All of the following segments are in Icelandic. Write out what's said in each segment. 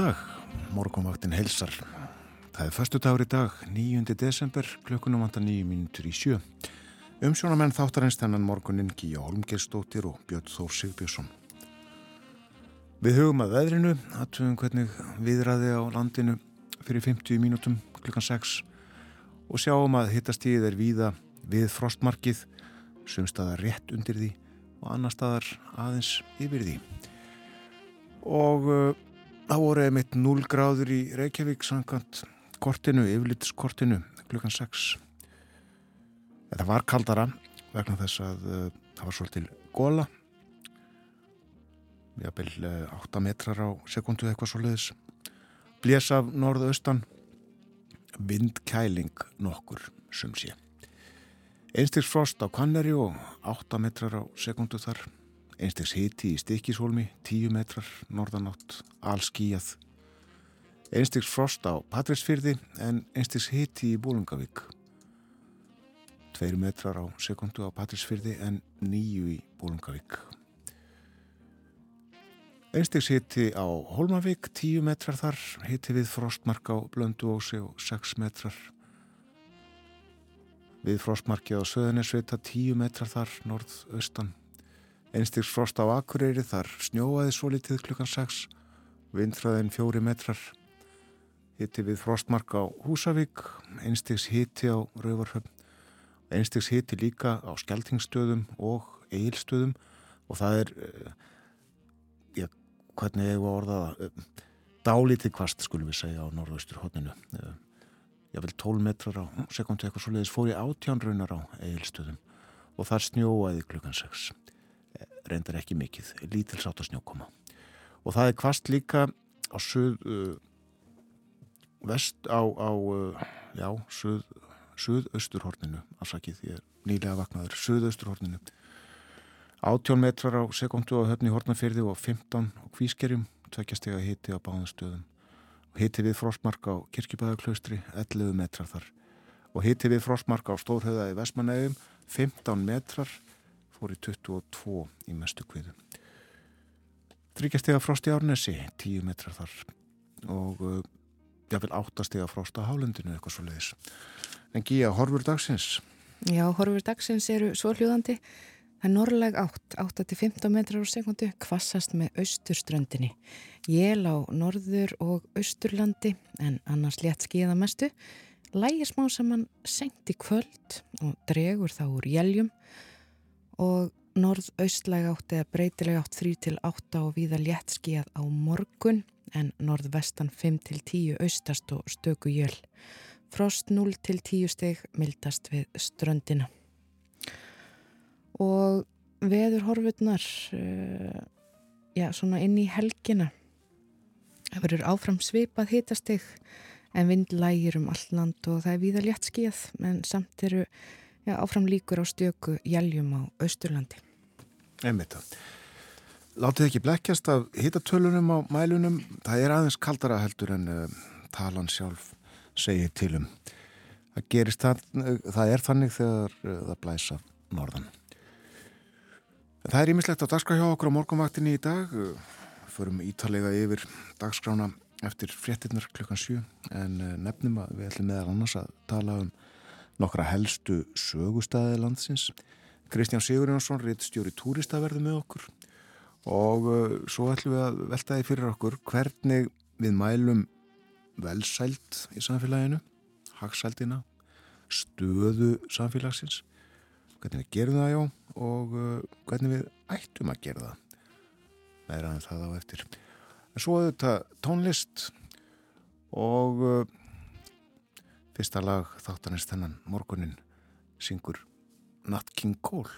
Dag, morgunvaktin helsar. Það er förstu dagur í dag, 9. desember, klukkunum vantar 9 minútur í sjö. Umsjónamenn þáttarins þennan morgunin Gíja Holmgerstóttir og Björn Þór Sigbjörnsson. Við hugum að veðrinu, aðtöfum hvernig viðræði á landinu fyrir 50 mínútum klukkan 6 og sjáum að hittastíð er víða við frostmarkið, sumstaðar rétt undir því og annar staðar aðeins yfir því. Og það voru einmitt 0 gráður í Reykjavík samkvæmt kortinu, yfirlitskortinu klukkan 6. Það var kaldara vegna þess að uh, það var svolítil góla jafnvel uh, 8 metrar á sekundu eitthvað svoleiðis. Blés af norðaustan. Vindkæling nokkur sem sé. Einstiks frost á Kanneri og 8 metrar á sekundu þar einstiks hiti í Stikishólmi 10 metrar norðanátt allskíjað einstiks frost á Patræsfyrði en einstiks hiti í Bólungavík 2 metrar á sekundu á Patræsfyrði en 9 í Bólungavík einstiks hiti á Hólmavík 10 metrar þar hiti við frostmark á Blönduósi og 6 metrar. Við frostmarki á Söðunisvita 10 metrar þar norðaustan einstiks frost á Akureyri þar snjóaði svo litið klukkan 6 vindræðin 4 metrar. Hiti við frostmark á Húsavík einstiks hiti á Rauvarhöfn einstiks hiti líka á Skeltingstöðum og Egilstöðum og það er já, hvernig ég var orðað dálítið kvast skulum við segja á norðaustur hodninu ég vil 12 metrar á sekundu eitthvað svo leiðis fór ég átjánraunar á Egilstöðum og þar snjóaði klukkan 6 reyndar ekki mikið lítilsátt að snjókoma. Og það er kvast líka á söð uh, vest á, á uh, já, söð söðausturhorninu, afsakið því er nýlega vaknaður, söðausturhorninu 18 metrar á sekundu á höfni Hortnafyrði og 15 á Kvískerjum, tveggjastega hiti á báðanstöðum hiti við frostmark á Kirkjubæðaklaustri 11 metrar þar. Og hiti við frostmark á Stórhauða í Vestmanægum 15 metrar fór í 22 í mestu kviðu þryggjastega frost í Árnesi 10 metrar þar og uh, jáfnvel 8 stega frost á Hálundinu eitthvað svo leiðis En Gíja, horfur dagsins? Já, horfur dagsins eru svo hljóðandi. Það er norrleg átt, 8-15 metrar á sekundu, kvassast með austurströndinni. Jél á norður og austurlandi, en annars létt skíða mestu. Lægir smá saman senkt í kvöld og dregur þá úr jæljum og norð-austlæg átt eða breytileg átt 3-8 og víða létt skíðað á morgun en norð-vestan 5-10 austast og stöku jöl. Frost 0 til 10 steg mildast við ströndina. Og veður horfurnar, uh, já svona inn í helgina, það verður áfram svipað hitasteg en vind lægir um all land og það er víða létt skíð en samt eru já, áfram líkur á stjöku jæljum á Östurlandi. Einmitt það. Látið ekki blekkjast af hitatölunum á mælunum, það er aðeins kaldara heldur en uh, talan sjálf segir til um. Það gerist það, það er þannig þegar það blæsa norðan. Það er ímislegt að dagskra hjá okkur á morgunvaktinni í dag. Förum ítalega yfir dagskrána eftir fréttinnar klukkan 7 en nefnum að við ætlum meðal annars að tala um nokkra helstu sögustæði landsins. Kristján Sigurjónsson, rittstjóri túristaverðu með okkur og svo ætlum við að veltaði fyrir okkur hvernig við mælum velsælt í samfélaginu, hagsældina, stöðu samfélagsins, hvernig við gerum það já og uh, hvernig við ættum að gera það. Það er aðeins það á eftir. En svo þetta tónlist og uh, fyrsta lag þáttanist þennan morgunin syngur Nat King Cole.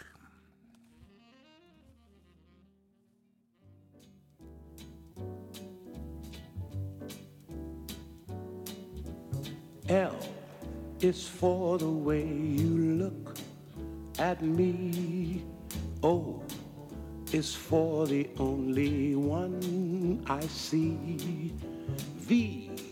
L is for the way you look at me. O is for the only one I see. V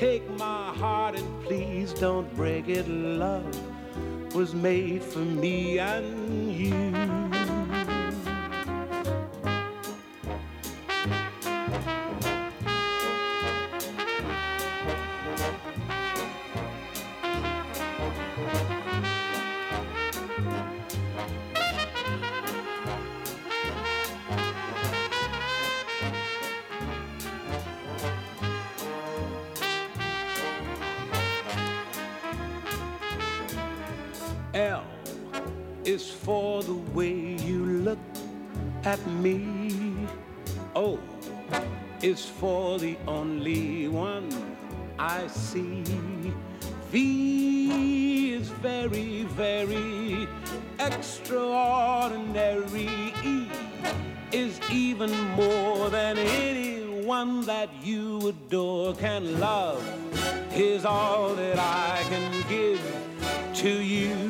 Take my heart and please don't break it. Love was made for me and you. At me. Oh, o is for the only one I see. V is very, very extraordinary. E is even more than anyone that you adore can love. Is all that I can give to you.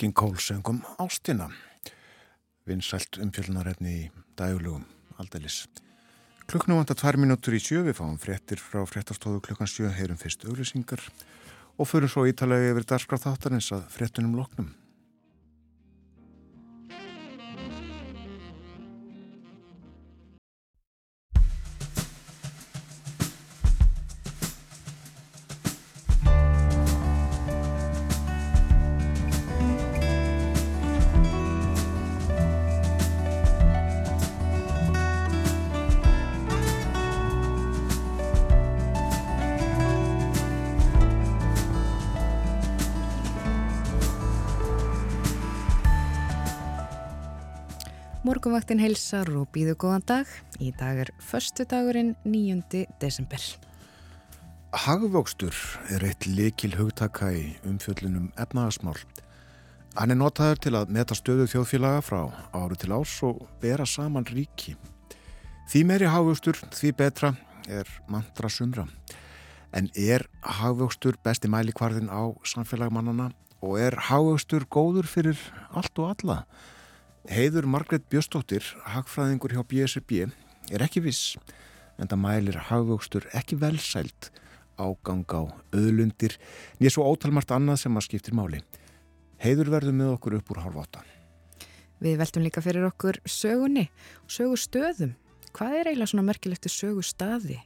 King Cole söngum Ástina vinsælt umfjöldunarefni í daglugum aldeilis. Klukknum vantar tvær mínútur í sjö, við fáum fréttir frá fréttastóðu klukkan sjö, heyrum fyrst auglýsingar og förum svo ítalega yfir darskráð þáttarins að fréttunum loknum. Morgunvaktin heilsar og býðu góðan dag. Í dag er förstu dagurinn 9. desember. Hagvókstur er eitt likil hugtaka í umfjöllunum efnagasmál. Hann er notaður til að meta stöðu þjóðfélaga frá áru til ás og bera saman ríki. Því meiri hagvókstur, því betra er mantra sumra. En er hagvókstur besti mælikvarðin á samfélagmannana og er hagvókstur góður fyrir allt og alla? Heiður Margret Bjöstóttir, hagfræðingur hjá BSB, er ekki viss en það mælir hagvöxtur ekki velsælt ágang á öðlundir nýja svo ótalmart annað sem að skiptir máli. Heiður verður með okkur upp úr hálf átta. Við veltum líka fyrir okkur sögunni og sögustöðum. Hvað er eiginlega svona merkilegt við sögustaði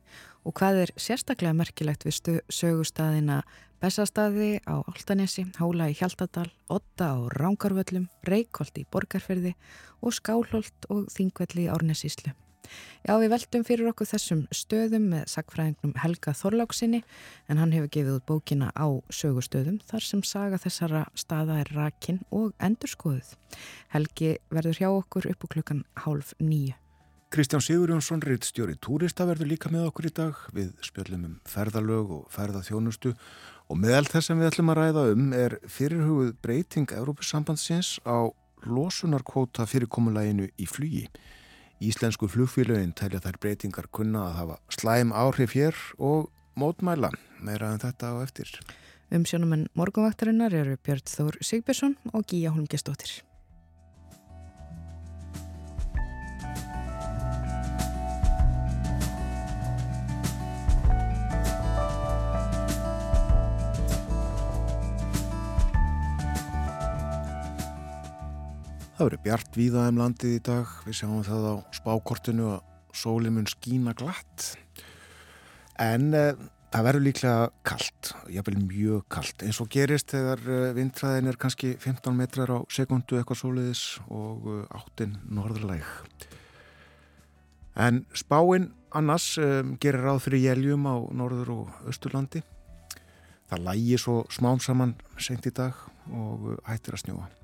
og hvað er sérstaklega merkilegt við sögustaðina Bessastaði á Altanesi, Hála í Hjaltadal, Otta á Rángarvöllum, Reykjolt í Borgarferði og Skálholt og Þingvelli í Árnesíslu. Já, við veldum fyrir okkur þessum stöðum með sagfræðingnum Helga Þorláksinni en hann hefur gefið út bókina á sögustöðum þar sem saga þessara staða er rakin og endurskoðuð. Helgi verður hjá okkur upp á klukkan hálf nýju. Kristján Sigurjónsson, rittstjóri Túrista verður líka með okkur í dag við spjöllum um ferðalög og ferðaþjónustu Og meðal þess sem við ætlum að ræða um er fyrirhugð breyting Európusambandsins á losunarkvóta fyrirkomulæginu í flugi. Íslensku flugfélögin tælja þær breytingar kunna að hafa slæm áhrif hér og mótmæla meira en þetta á eftir. Umsjónumenn morgunvaktarinnar eru Björn Þór Sigbjörnsson og Gíja Holmgjastóttir. Það verður bjart víða um landið í dag. Við sjáum það á spákortinu að sólinn mun skína glatt. En eh, það verður líklega kallt, jáfnveil mjög kallt, eins og gerist þegar uh, vindræðin er kannski 15 metrar á sekundu eitthvað soliðis og uh, áttin norðurlæg. En spáinn annars um, gerir ráð fyrir jæljum á norður og austurlandi. Það lægi svo smám saman sent í dag og hættir að snjóa.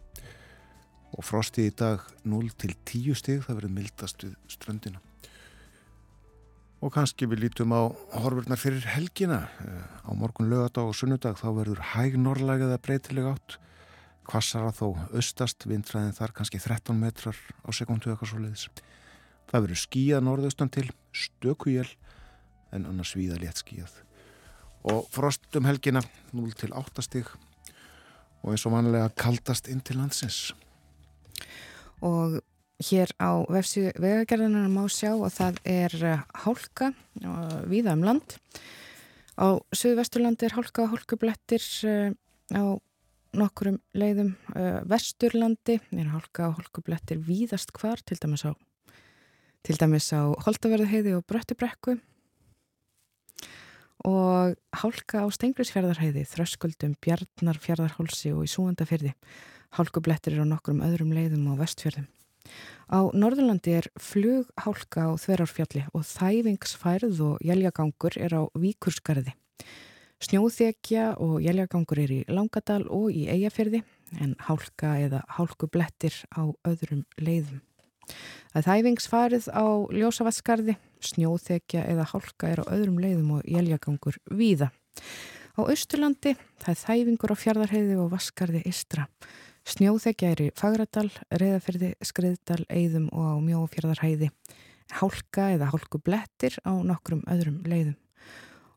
Og frostið í dag 0 til 10 stig, það verður mildast við ströndina. Og kannski við lítum á horfurnar fyrir helgina. Eh, á morgun lögadag og sunnudag þá verður hæg norrlægið að breytilega átt. Kvassara þó austast, vindræðin þar kannski 13 metrar á sekundu eitthvað svo leiðis. Það verður skíjað norðaustan til, stöku jél, en annars víða létt skíjað. Og frost um helgina 0 til 8 stig og eins og vanlega kaldast inn til landsins. Og Hér á vefsíðu vegagerðanar má sjá að það er eh, hálka eh, viða um land. Á Suðvesturlandi er hálka og hálkublettir eh, á nokkurum leiðum. Vesturlandi er hálka og hálkublettir víðast hvar, til dæmis á, til dæmis á Holtaverðaheiði og Bröttibrekku. Og hálka á Stengrisfjörðarheiði, Þröskuldum, Bjarnarfjörðarhólsi og í Súandafjörði. Hálkublettir er á nokkurum öðrum leiðum á vestfjörðum. Á Norðurlandi er flughálka á Þverárfjalli og þæfingsfærð og jæljagangur er á Víkurskarði. Snjóþekja og jæljagangur er í Langadal og í Eyjafjörði en hálka eða hálkublettir á öðrum leiðum. Það þæfingsfærð á Ljósavatskarði, snjóþekja eða hálka er á öðrum leiðum og jæljagangur víða. Á Östurlandi það þæfingur á fjardarheiði og Vaskarði Istra. Snjóþekja er í Fagradal, Reyðaferði, Skriðdal, Eidum og á Mjófjörðarhæði. Hálka eða hálku blettir á nokkrum öðrum leiðum.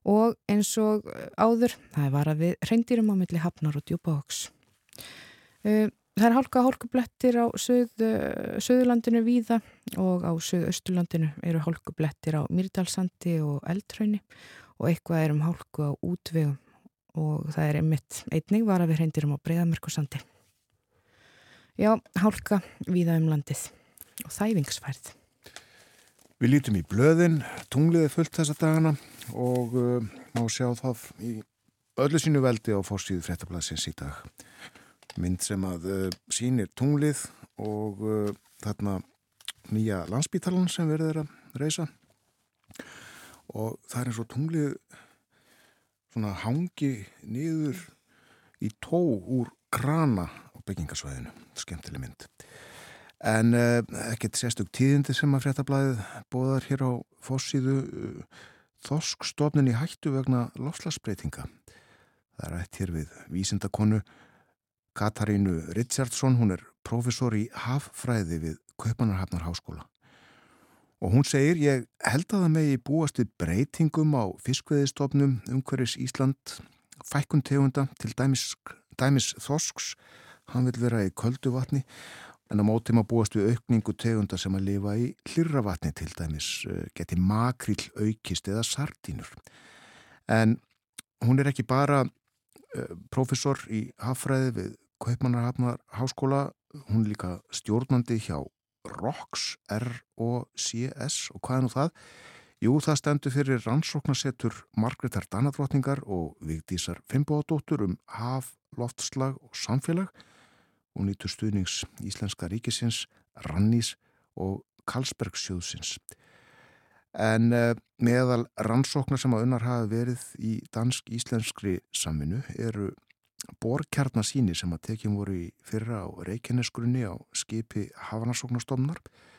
Og eins og áður, það er varað við reyndýrum á milli Hafnar og Djúbáks. Uh, það er hálka hálku blettir á söð, söðurlandinu Víða og á söðausturlandinu eru hálku blettir á Myrdalsandi og Eldröyni og eitthvað er um hálku á útvegum og það er einmitt einnig varað við reyndýrum á Breiðamerkusandi. Já, hálka víða um landið og þæfingsfærð. Við lítum í blöðin, tungliði fullt þessa dagana og uh, má sjá það í öllu sínu veldi á fórsíðu frettablasins í dag. Mynd sem að uh, sínir tunglið og uh, þarna nýja landsbítalan sem verður að reysa og það er eins og tunglið svona hangi niður í tó úr krana byggingasvæðinu, skemmtileg mynd. En uh, ekkert sérstug tíðindi sem að fréttablaðið bóðar hér á fóssíðu uh, þoskstofnin í hættu vegna lofslagsbreytinga. Það er ætt hér við vísindakonu Katarínu Richardson, hún er profesor í haffræði við Kaupanarhafnar háskóla. Og hún segir, ég held að það megi búast við breytingum á fiskveðistofnum umhverjus Ísland, fækkun tegunda til dæmis, dæmis þosks hann vil vera í köldu vatni en á mótum að búast við aukningu tegunda sem að lifa í hlirra vatni til dæmis eh, geti makrill aukist eða sardínur. En hún er ekki bara uh, profesor í haffræði við Kaupmannarhafnar háskóla, hún er líka stjórnandi hjá ROCS, R-O-C-S og hvað er nú það? Jú, það stendur fyrir rannsóknarsetur Margreðar Danadrottningar og Vigdísar Fimboðadóttur um haf, loftslag og samfélag og nýtur stuðnings Íslenska ríkisins, Rannís og Karlsbergsjóðsins. En uh, meðal rannsóknar sem að unnar hafa verið í dansk-íslenskri saminu eru borkjarnasíni sem að tekjum voru í fyrra á Reykjanesgrunni á skipi Hafanarsóknarstofnar og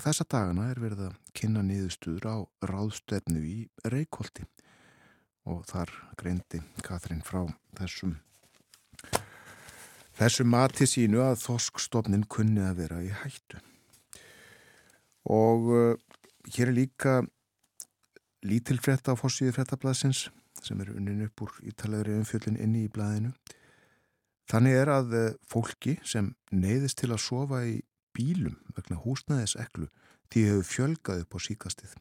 þessa dagana er verið að kynna niðurstuður á ráðstefnu í Reykjóldi og þar greindi Katrín frá þessum þessu mati sínu að þoskstofnin kunni að vera í hættu. Og uh, hér er líka lítilfretta á fórsíðu frettablasins sem er unnin upp úr ítalegri umfjöldin inni í blæðinu. Þannig er að uh, fólki sem neyðist til að sofa í bílum vegna húsnæðis eklu því hefur fjölgað upp á síkastið.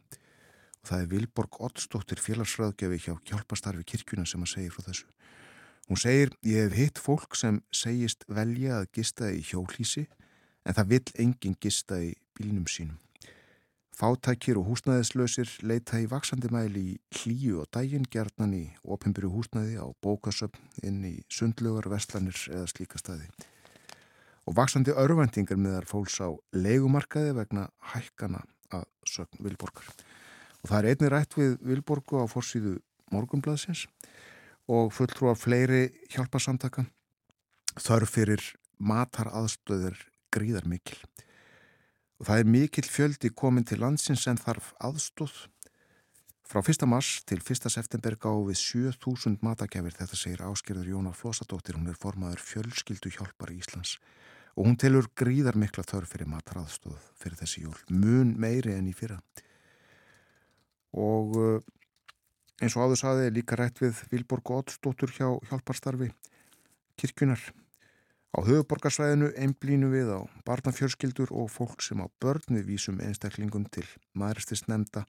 Og það er Vilborg Ottsdóttir félagsræðgjafi hjá hjálpastarfi kirkjuna sem að segja frá þessu. Hún segir, ég hef hitt fólk sem segist velja að gista í hjólísi en það vill enginn gista í bílnum sínum. Fátækir og húsnæðislausir leita í vaksandi mæli í hlíu og dægin gerðnan í opimbyrju húsnæði á bókasöfn inn í sundlugar, vestlanir eða slíka staði. Og vaksandi örvendingar meðar fólks á leikumarkaði vegna hækkana að sögn Vilborgar. Og það er einni rætt við Vilborgu á fórsýðu morgumblaðsins og fulltrú af fleiri hjálpasamtaka þörf fyrir mataraðstöður gríðar mikil og það er mikill fjöldi komin til landsins en þarf aðstóð. Frá 1. mars til 1. september gáðu við 7000 matakjafir, þetta segir áskerður Jónar Flósadóttir, hún er formaður fjölskyldu hjálpar í Íslands og hún telur gríðar mikla þörf fyrir mataraðstóð fyrir þessi jól, mun meiri enn í fyrra. Og eh, eins og áður saði líka rætt við Vilborg Óttsdóttur hjá hjálparstarfi kirkjunar Á höfuborgarsvæðinu einblínu við á barnafjölskyldur og fólk sem á börn við vísum einstaklingum til maðuristist nefnda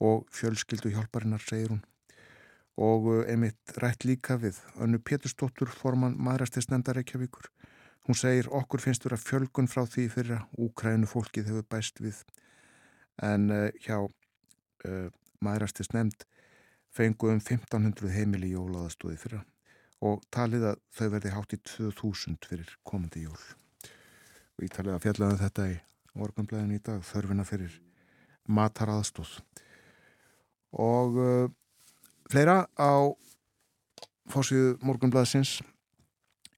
og fjölskyldu hjálparinnar, segir hún. Og uh, einmitt rætt líka við önnu Pétursdóttur forman maðuristist nefnda Reykjavíkur. Hún segir okkur finnst vera fjölgun frá því fyrir að úkrænu fólkið hefur bæst við. En uh, hjá uh, maðuristist nefnd fengu um 1500 heimili jólaðastóði fyrir að og talið að þau verði hátt í 2000 fyrir komandi jól. Og ég talið að fjallaði um þetta í morgunblæðinu í dag, þörfina fyrir mataraðstóð. Og uh, fleira á fórsíðu morgunblæðsins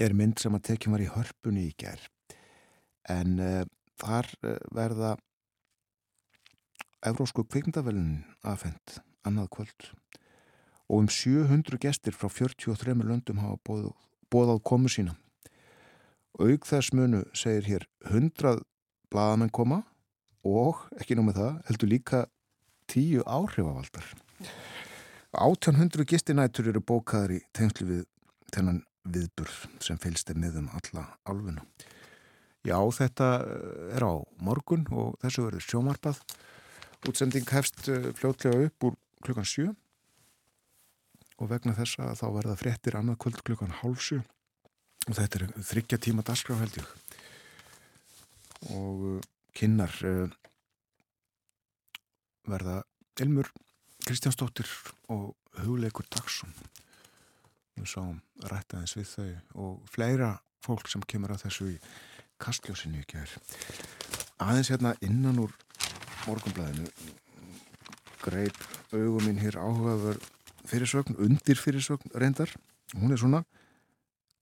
er mynd sem að tekjum var í hörpunni í gerð. En uh, þar uh, verða Evrósku kvikmyndavelin aðfend annað kvöld og um 700 gestir frá 43 löndum hafa bóð, bóðað komu sína. Aug þess munu segir hér 100 bladamenn koma og ekki námið það heldur líka 10 áhrifavaldar. 1800 gistinætur eru bókaðar í tengslu við þennan viðburð sem fylgst er með um alla alfuna. Já, þetta er á morgun og þessu verður sjómarpað. Útsending hefst eh, fljótlega upp úr klukkan 7 og vegna þess að þá verða fréttir annað kvöld klukkan hálsu og þetta er þryggja tíma dasgraf held ég og uh, kynnar verða Elmur Kristjánsdóttir og hugleikur Dagsson við sáum rættaðins við þau og fleira fólk sem kemur að þessu í kastljósinu ekki er aðeins hérna innan úr morgunblæðinu greip auguminn hér áhugaður fyrirsögn, undir fyrirsögn reyndar. Hún er svona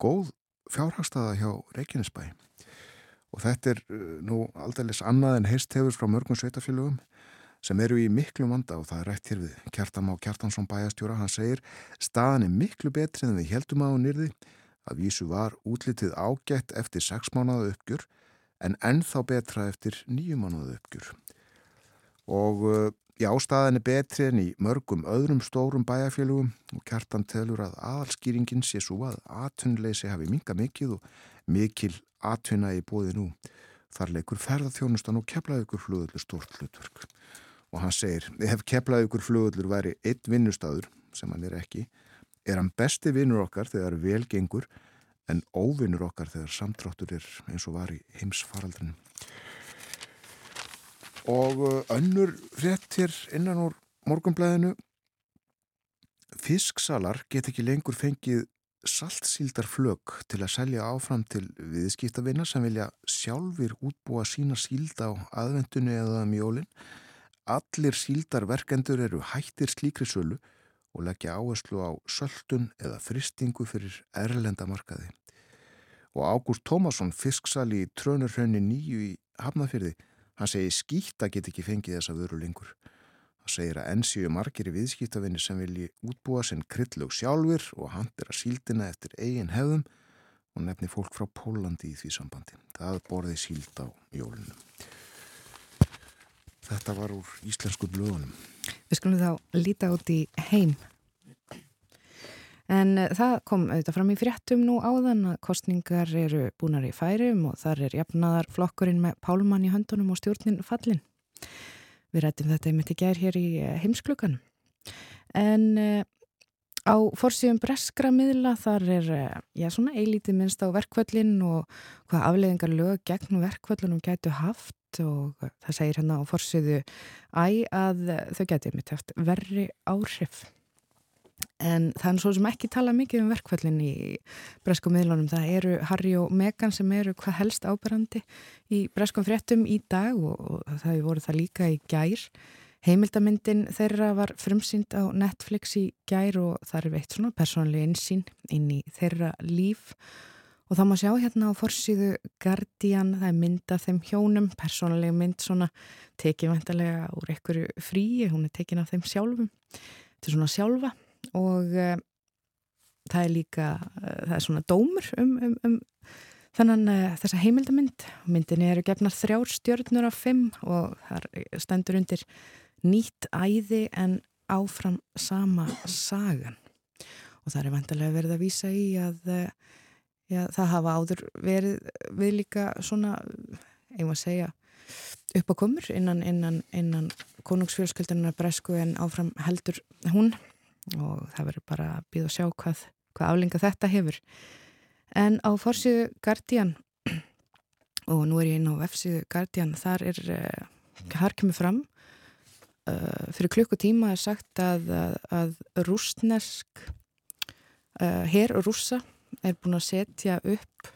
góð fjárhagstaða hjá Reykjanesbæ. Og þetta er uh, nú aldeilis annað en heist hefur frá mörgum sveitafélögum sem eru í miklu manda og það er rætt hér við Kjartam á Kjartansson bæjastjóra. Hann segir staðan er miklu betri en við heldum á nýrði að vísu var útlitið ágætt eftir 6 mánuða uppgjur en ennþá betra eftir 9 mánuða uppgjur. Og uh, Já, staðan er betri en í mörgum öðrum stórum bæjarfélugum og kjartan telur að aðalskýringin sé svo að atvinnleysi hafi minga mikið og mikil atvinna í bóði nú. Þar leikur ferðarþjónustan og keflaðugur flugöldur stort hlutverk. Og hann segir, ef keflaðugur flugöldur væri eitt vinnustadur, sem hann er ekki, er hann besti vinnur okkar þegar vel gengur en óvinnur okkar þegar samtráttur er eins og var í heimsfaraldrinu. Og uh, önnur fréttir innan úr morgunblæðinu. Fisksalar get ekki lengur fengið saltsíldarflög til að selja áfram til viðskiptavinna sem vilja sjálfur útbúa sína sílda á aðvendunni eða mjólin. Allir síldarverkendur eru hættir slíkri sölu og leggja áherslu á söldun eða fristingu fyrir erlendamarkaði. Og Ágúst Tómasson, fisksali í Trönurhraunni nýju í Hafnafyrði, Hann segir skýta get ekki fengið þessa vöru lengur. Hann segir að ennsíu margir í viðskýtavinni sem vilji útbúa sinn kryllug sjálfur og handira síldina eftir eigin hefðum og nefni fólk frá Pólandi í því sambandi. Það borði síld á jólunum. Þetta var úr íslensku blöðunum. Við skulum þá líta út í heim En eh, það kom auðvitað fram í fréttum nú áðan að kostningar eru búinar í færum og þar er jafnaðar flokkurinn með pálmann í höndunum og stjórnin fallin. Við rættum þetta einmitt í gær hér í eh, heimsklukan. En uh, á fórsíðum breskra miðla þar er já, svona eilítið minnst á verkvöllin og hvað afleðingar lög gegn verkvöllunum gætu haft og það segir hérna á forsiðu æ að þau getið mitt eftir verri áhrif. En það er svo sem ekki tala mikið um verkfællin í breskum miðlunum. Það eru Harry og Meghan sem eru hvað helst áberandi í breskum fréttum í dag og, og það voru það líka í gær. Heimildamindin þeirra var frumsýnd á Netflix í gær og það er veitt svona persónlega einsýn inn í þeirra líf og það má sjá hérna á forsýðu Guardian, það er mynd af þeim hjónum, persónlega mynd svona tekið vantarlega úr einhverju fríi, hún er tekin af þeim sjálfum, þetta er svona sjálfa og uh, það er líka, uh, það er svona dómur um, um, um þannig uh, eh, þessa heimildamind, myndinni eru gefnar þrjár stjörnur af fimm og það stendur undir nýtt æði en áfram sama sagan. Og það er vantilega verið að vísa í að já, það hafa áður verið við líka svona, eigum að segja upp á komur innan, innan, innan konungsfjölskyldunar bresku en áfram heldur hún og það verður bara að býða að sjá hvað, hvað aflenga þetta hefur. En á fórsíðu Guardian og nú er ég inn á F-síðu Guardian, þar er, þar eh, kemur fram uh, fyrir klukkutíma er sagt að, að, að rúsnesk uh, her og rúsa er búin að setja upp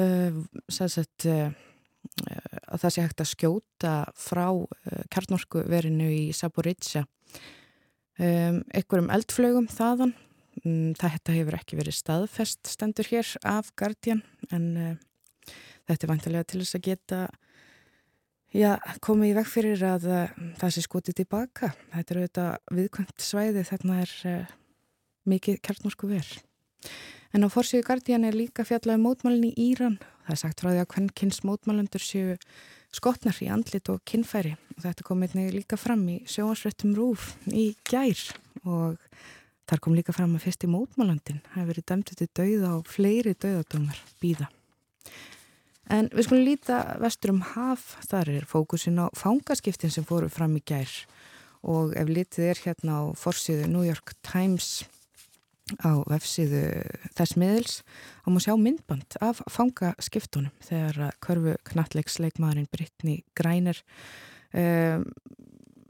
uh, sagt, að það sé hægt að skjóta frá kjarnorku verinu í Saborítsja um, einhverjum eldflögum þaðan. Um, þetta hefur ekki verið staðfest stendur hér af Guardian en uh, þetta er vantilega til þess að geta já, komið í veg fyrir að uh, það sé skotið tilbaka. Þetta er auðvitað viðkvæmt svæði þarna er uh, mikið kjartnorsku verð. En á fórsíðu Guardian er líka fjallaði um mótmálinn í Íran. Það er sagt frá því að hvern kynns mótmálandur séu skotnar í andlit og kinnfæri og þetta kom einnig líka fram í sjóansrættum rúf í gær og þar kom líka fram að fyrsti mótmálandin hefur verið dæmtið til dauða og fleiri dauðadómar býða. En við skulum líta vestur um haf, þar er fókusin á fangaskiptin sem fóru fram í gær og ef litið er hérna á forsiðu New York Times á vefsíðu þess miðils og múið sjá myndband af fangaskiptunum þegar körfu knallegsleikmaðurinn Brittany Greiner um,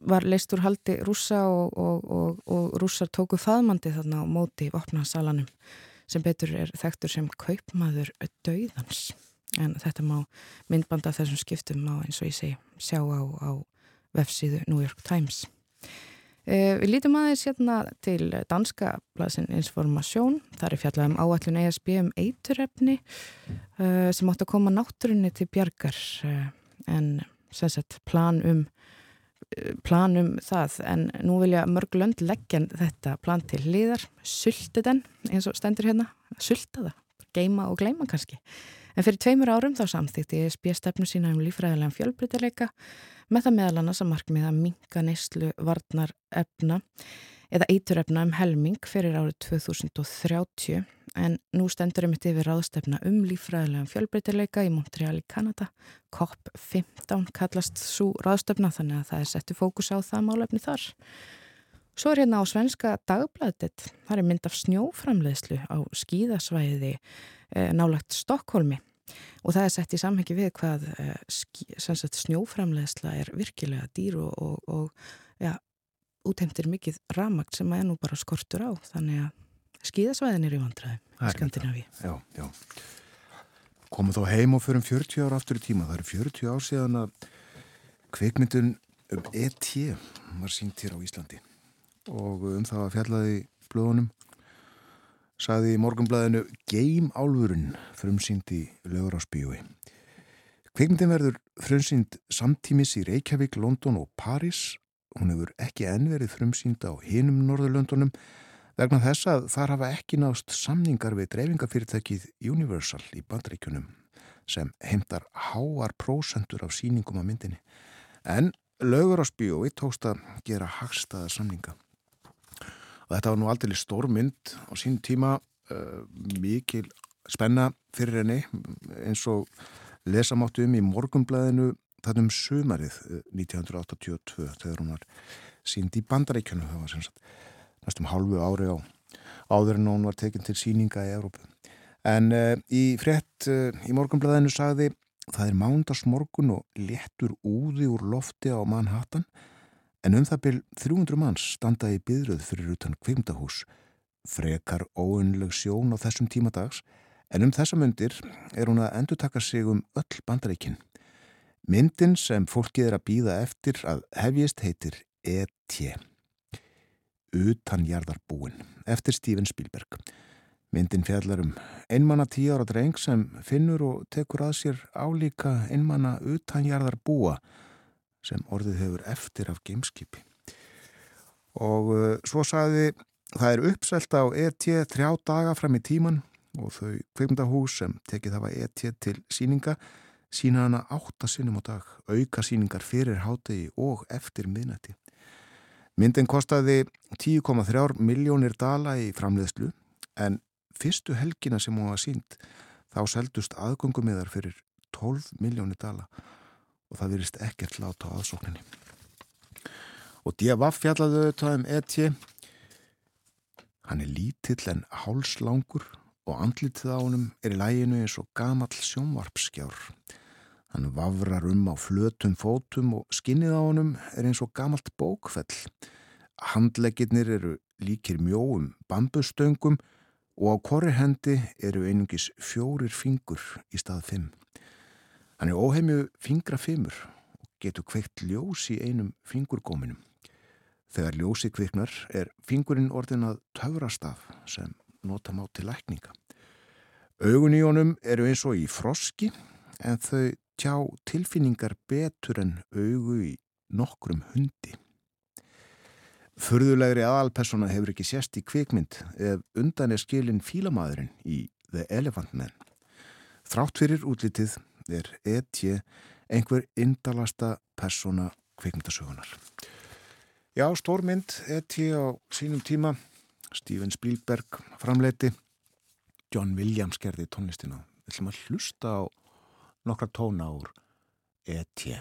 var leist úr haldi rúsa og, og, og, og rússar tóku faðmandi þarna á móti vopnasalanum. Sem betur er þekktur sem kaupmaður döðans en þetta má myndbanda þessum skiptum á eins og ég segi sjá á, á vefsíðu New York Times við lítum aðeins hérna til danska blasin Informasjón. Það er fjallað um áallun ESB um eiturrefni eh, sem átt að koma náttúrunni til bjargar eh, en sagt, plan, um, plan um það. En nú vilja mörg lönd leggja þetta plan til liðar, sulti den eins og stendur hérna, sulta það, geima og gleima kannski. En fyrir tveimur árum þá samþýtti ESB stefnu sína um lífræðilega fjölbrytileika með það meðal annars að markmið að minga neyslu varnar efna eða eiturefna um helming fyrir árið 2030 en nú stendur um þetta yfir ráðstefna um lífræðilegum fjölbreytileika í Montreal í Kanada. COP15 kallast svo ráðstefna þannig að það er settu fókus á það málefni þar. Svo er hérna á svenska dagblæðið það er mynd af snjóframleðslu á skíðasvæði e, nálagt Stokkólmi og það er sett í samhengi við hvað uh, snjóframleðsla er virkilega dýr og, og, og ja, útheimtir mikið ramagt sem að ennú bara skortur á. Þannig að skíðasvæðin er í vandraði í Skandinavíu. Já, já. Komum þá heim og förum 40 ára aftur í tíma. Það eru 40 ár síðan að kveikmyndun um ET var sínt hér á Íslandi. Og um það að fjallaði blöðunum saði í morgunblæðinu Game Álfurinn frumsýnd í lögur á spíói. Kveikmyndin verður frumsýnd samtímis í Reykjavík, London og Paris. Hún hefur ekki ennverið frumsýnd á hinum Norðurlöndunum vegna þess að þar hafa ekki nást samningar við dreifingafyrirtækið Universal í bandreikunum sem heimtar háar prósendur af síningum á myndinni. En lögur á spíói tókst að gera hagstaða samninga og þetta var nú aldrei stórmynd á sín tíma uh, mikil spenna fyrir henni eins og lesamáttu um í morgumblæðinu þannig um sumarið 1982 uh, þegar hún var sínd í bandaríkjunu það var sagt, næstum hálfu ári á áður en hún var tekinn til síninga í Európu en uh, í frett uh, í morgumblæðinu sagði það er mándagsmorgun og léttur úði úr lofti á Manhattan en um það byrj 300 manns standaði í byðröð fyrir utan kvimdahús. Frekar óunleg sjón á þessum tímadags en um þessa myndir er hún að endur taka sig um öll bandaríkinn. Myndin sem fólkið er að býða eftir að hefjist heitir E.T. Utanjarðarbúin eftir Steven Spielberg. Myndin fjallar um einmanna tíu ára dreng sem finnur og tekur að sér álíka einmanna utanjarðarbúa sem orðið hefur eftir af gameskipi. Og uh, svo sagði það er uppselt á E.T. þrjá daga fram í tíman og þau kveimdahús sem tekið hafa E.T. til síninga sína hana áttasinnum á dag, auka síningar fyrir hátegi og eftir miðnætti. Myndin kostaði 10,3 miljónir dala í framleiðslu en fyrstu helgina sem hún var sínt þá seldust aðgöngumiðar fyrir 12 miljónir dala og það virist ekkert láta á aðsókninni. Og D.A.V. fjallaðu auðvitað um E.T. Hann er lítill en hálslangur og andlitið á honum er í læginu eins og gamall sjónvarpskjár. Hann vafrar um á flötum fótum og skinnið á honum er eins og gamalt bókfell. Handleggirnir eru líkir mjóum bambustöngum og á korri hendi eru einungis fjórir fingur í stað fimm. Hann er óheimju fingra fimmur og getur kveikt ljós í einum fingurgóminum. Þegar ljósi kviknar er fingurinn orðin að töfrastaf sem nota má til lækninga. Augun í honum eru eins og í froski en þau tjá tilfinningar betur en augu í nokkrum hundi. Förðulegri aðalpersona hefur ekki sérst í kvikmynd ef undan er skilin fílamaðurinn í The Elephant Man. Þrátt fyrir útlitið er E.T. einhver indalasta persona kvikmyndasögunar. Já, stórmynd E.T. á sínum tíma, Steven Spielberg framleiti, John Williams gerði tónlistina. Við ætlum að hlusta á nokkra tóna úr E.T.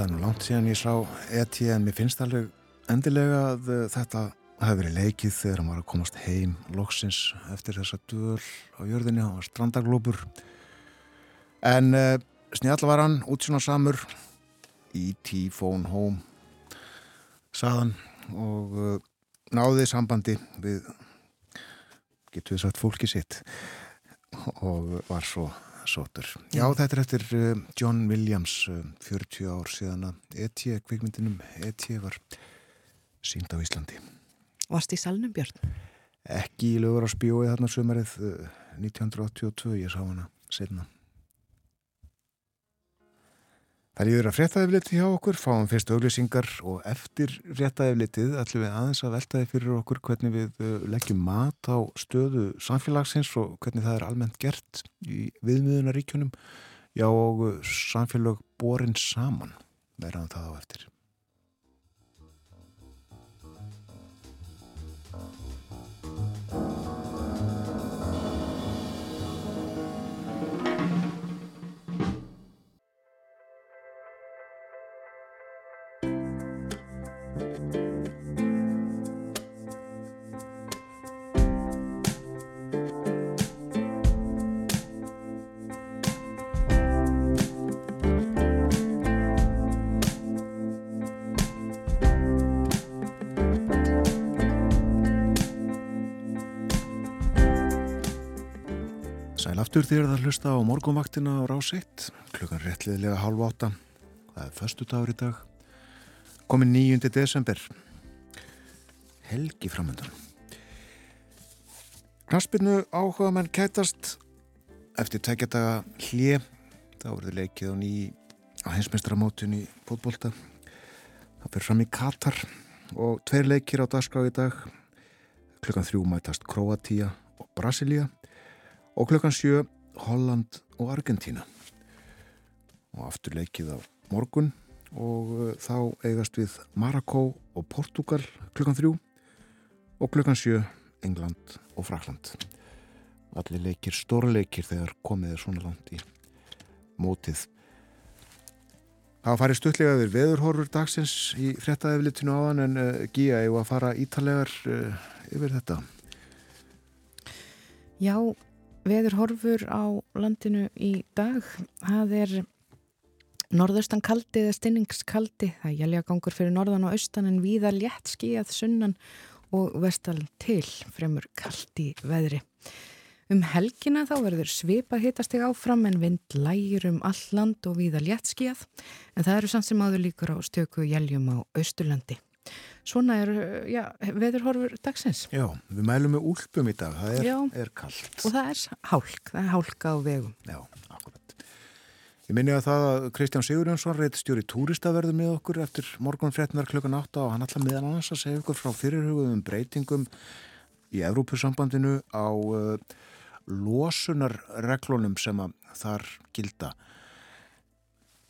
Það er nú langt síðan ég sá E.T. en mér finnst alveg endilega að uh, þetta hafi verið leikið þegar hann var að komast heim loksins eftir þessa döl á jörðinni, hann var strandaglópur en uh, snjall var hann útsjóna samur E.T. phone home saðan og uh, náði sambandi við getur við sagt fólki sitt og var svo Soter. Já, þetta er eftir uh, John Williams, uh, 40 ár síðan að E.T. kvikmyndinum E.T. var sínd á Íslandi. Varst í salnum, Björn? Ekki í lögur á spjói þarna sömarið uh, 1982, ég sá hana setna. Það líður að fréttaðifliti hjá okkur, fáum fyrst auglýsingar og eftir fréttaðiflitið ætlum við aðeins að veltaði fyrir okkur hvernig við uh, leggjum mat á stöðu samfélagsins og hvernig það er almennt gert í viðmiðunaríkjunum já og uh, samfélag borin saman verðan það á eftir. Aftur þér að hlusta á morgunvaktina á rás 1 klukkan réttliðilega halv átta. Það er förstu dagur í dag komin 9. desember. Helgi framöndan Knaspinu áhuga menn kætast. Eftir tekjadaga hlje þá verður leikið á ný á hensmestramótun í fótbolta. Það fyrir fram í Katar og tveir leikir á dagskrá í dag. Klukkan þrjú mætast Kroatia og Brasilia og klukkan sjö Holland og Argentina og aftur leikið á morgun. Og uh, þá eigast við Marokko og Portugal klukkan þrjú. Og klukkan sjö England og Frakland allir leikir, stórleikir þegar komið er svona langt í mótið. Það farið stuttlega yfir veðurhorfur dagsins í frettæðiflitinu áðan en uh, Gíja, ég var að fara ítalegar uh, yfir þetta? Já, veður horfur á landinu í dag. Það er norðaustan kaldi eða stinningskaldi. Það er jæljagangur fyrir norðan og austan en viða létt skíjað sunnan og vestal til fremur kaldi veðri. Um helgina þá verður svipað hitasteg áfram en vind lægir um all land og viða létt skíjað en það eru samt sem áður líkur á stöku jæljum á Östurlandi. Svona er já, veðurhorfur dagsins. Já, við mælum með úlpum í dag, það er, er kallt. Og það er hálk, það er hálka á vegum. Já, akkurat. Ég minni að það að Kristján Sigurjónsson reyt stjóri túristaverðu með okkur eftir morgun fréttinar klukkan 8 og hann ætla meðan annars að segja okkur frá fyrirhugum breytingum í Evrópusambandinu á uh, losunarreglunum sem að þar gilda.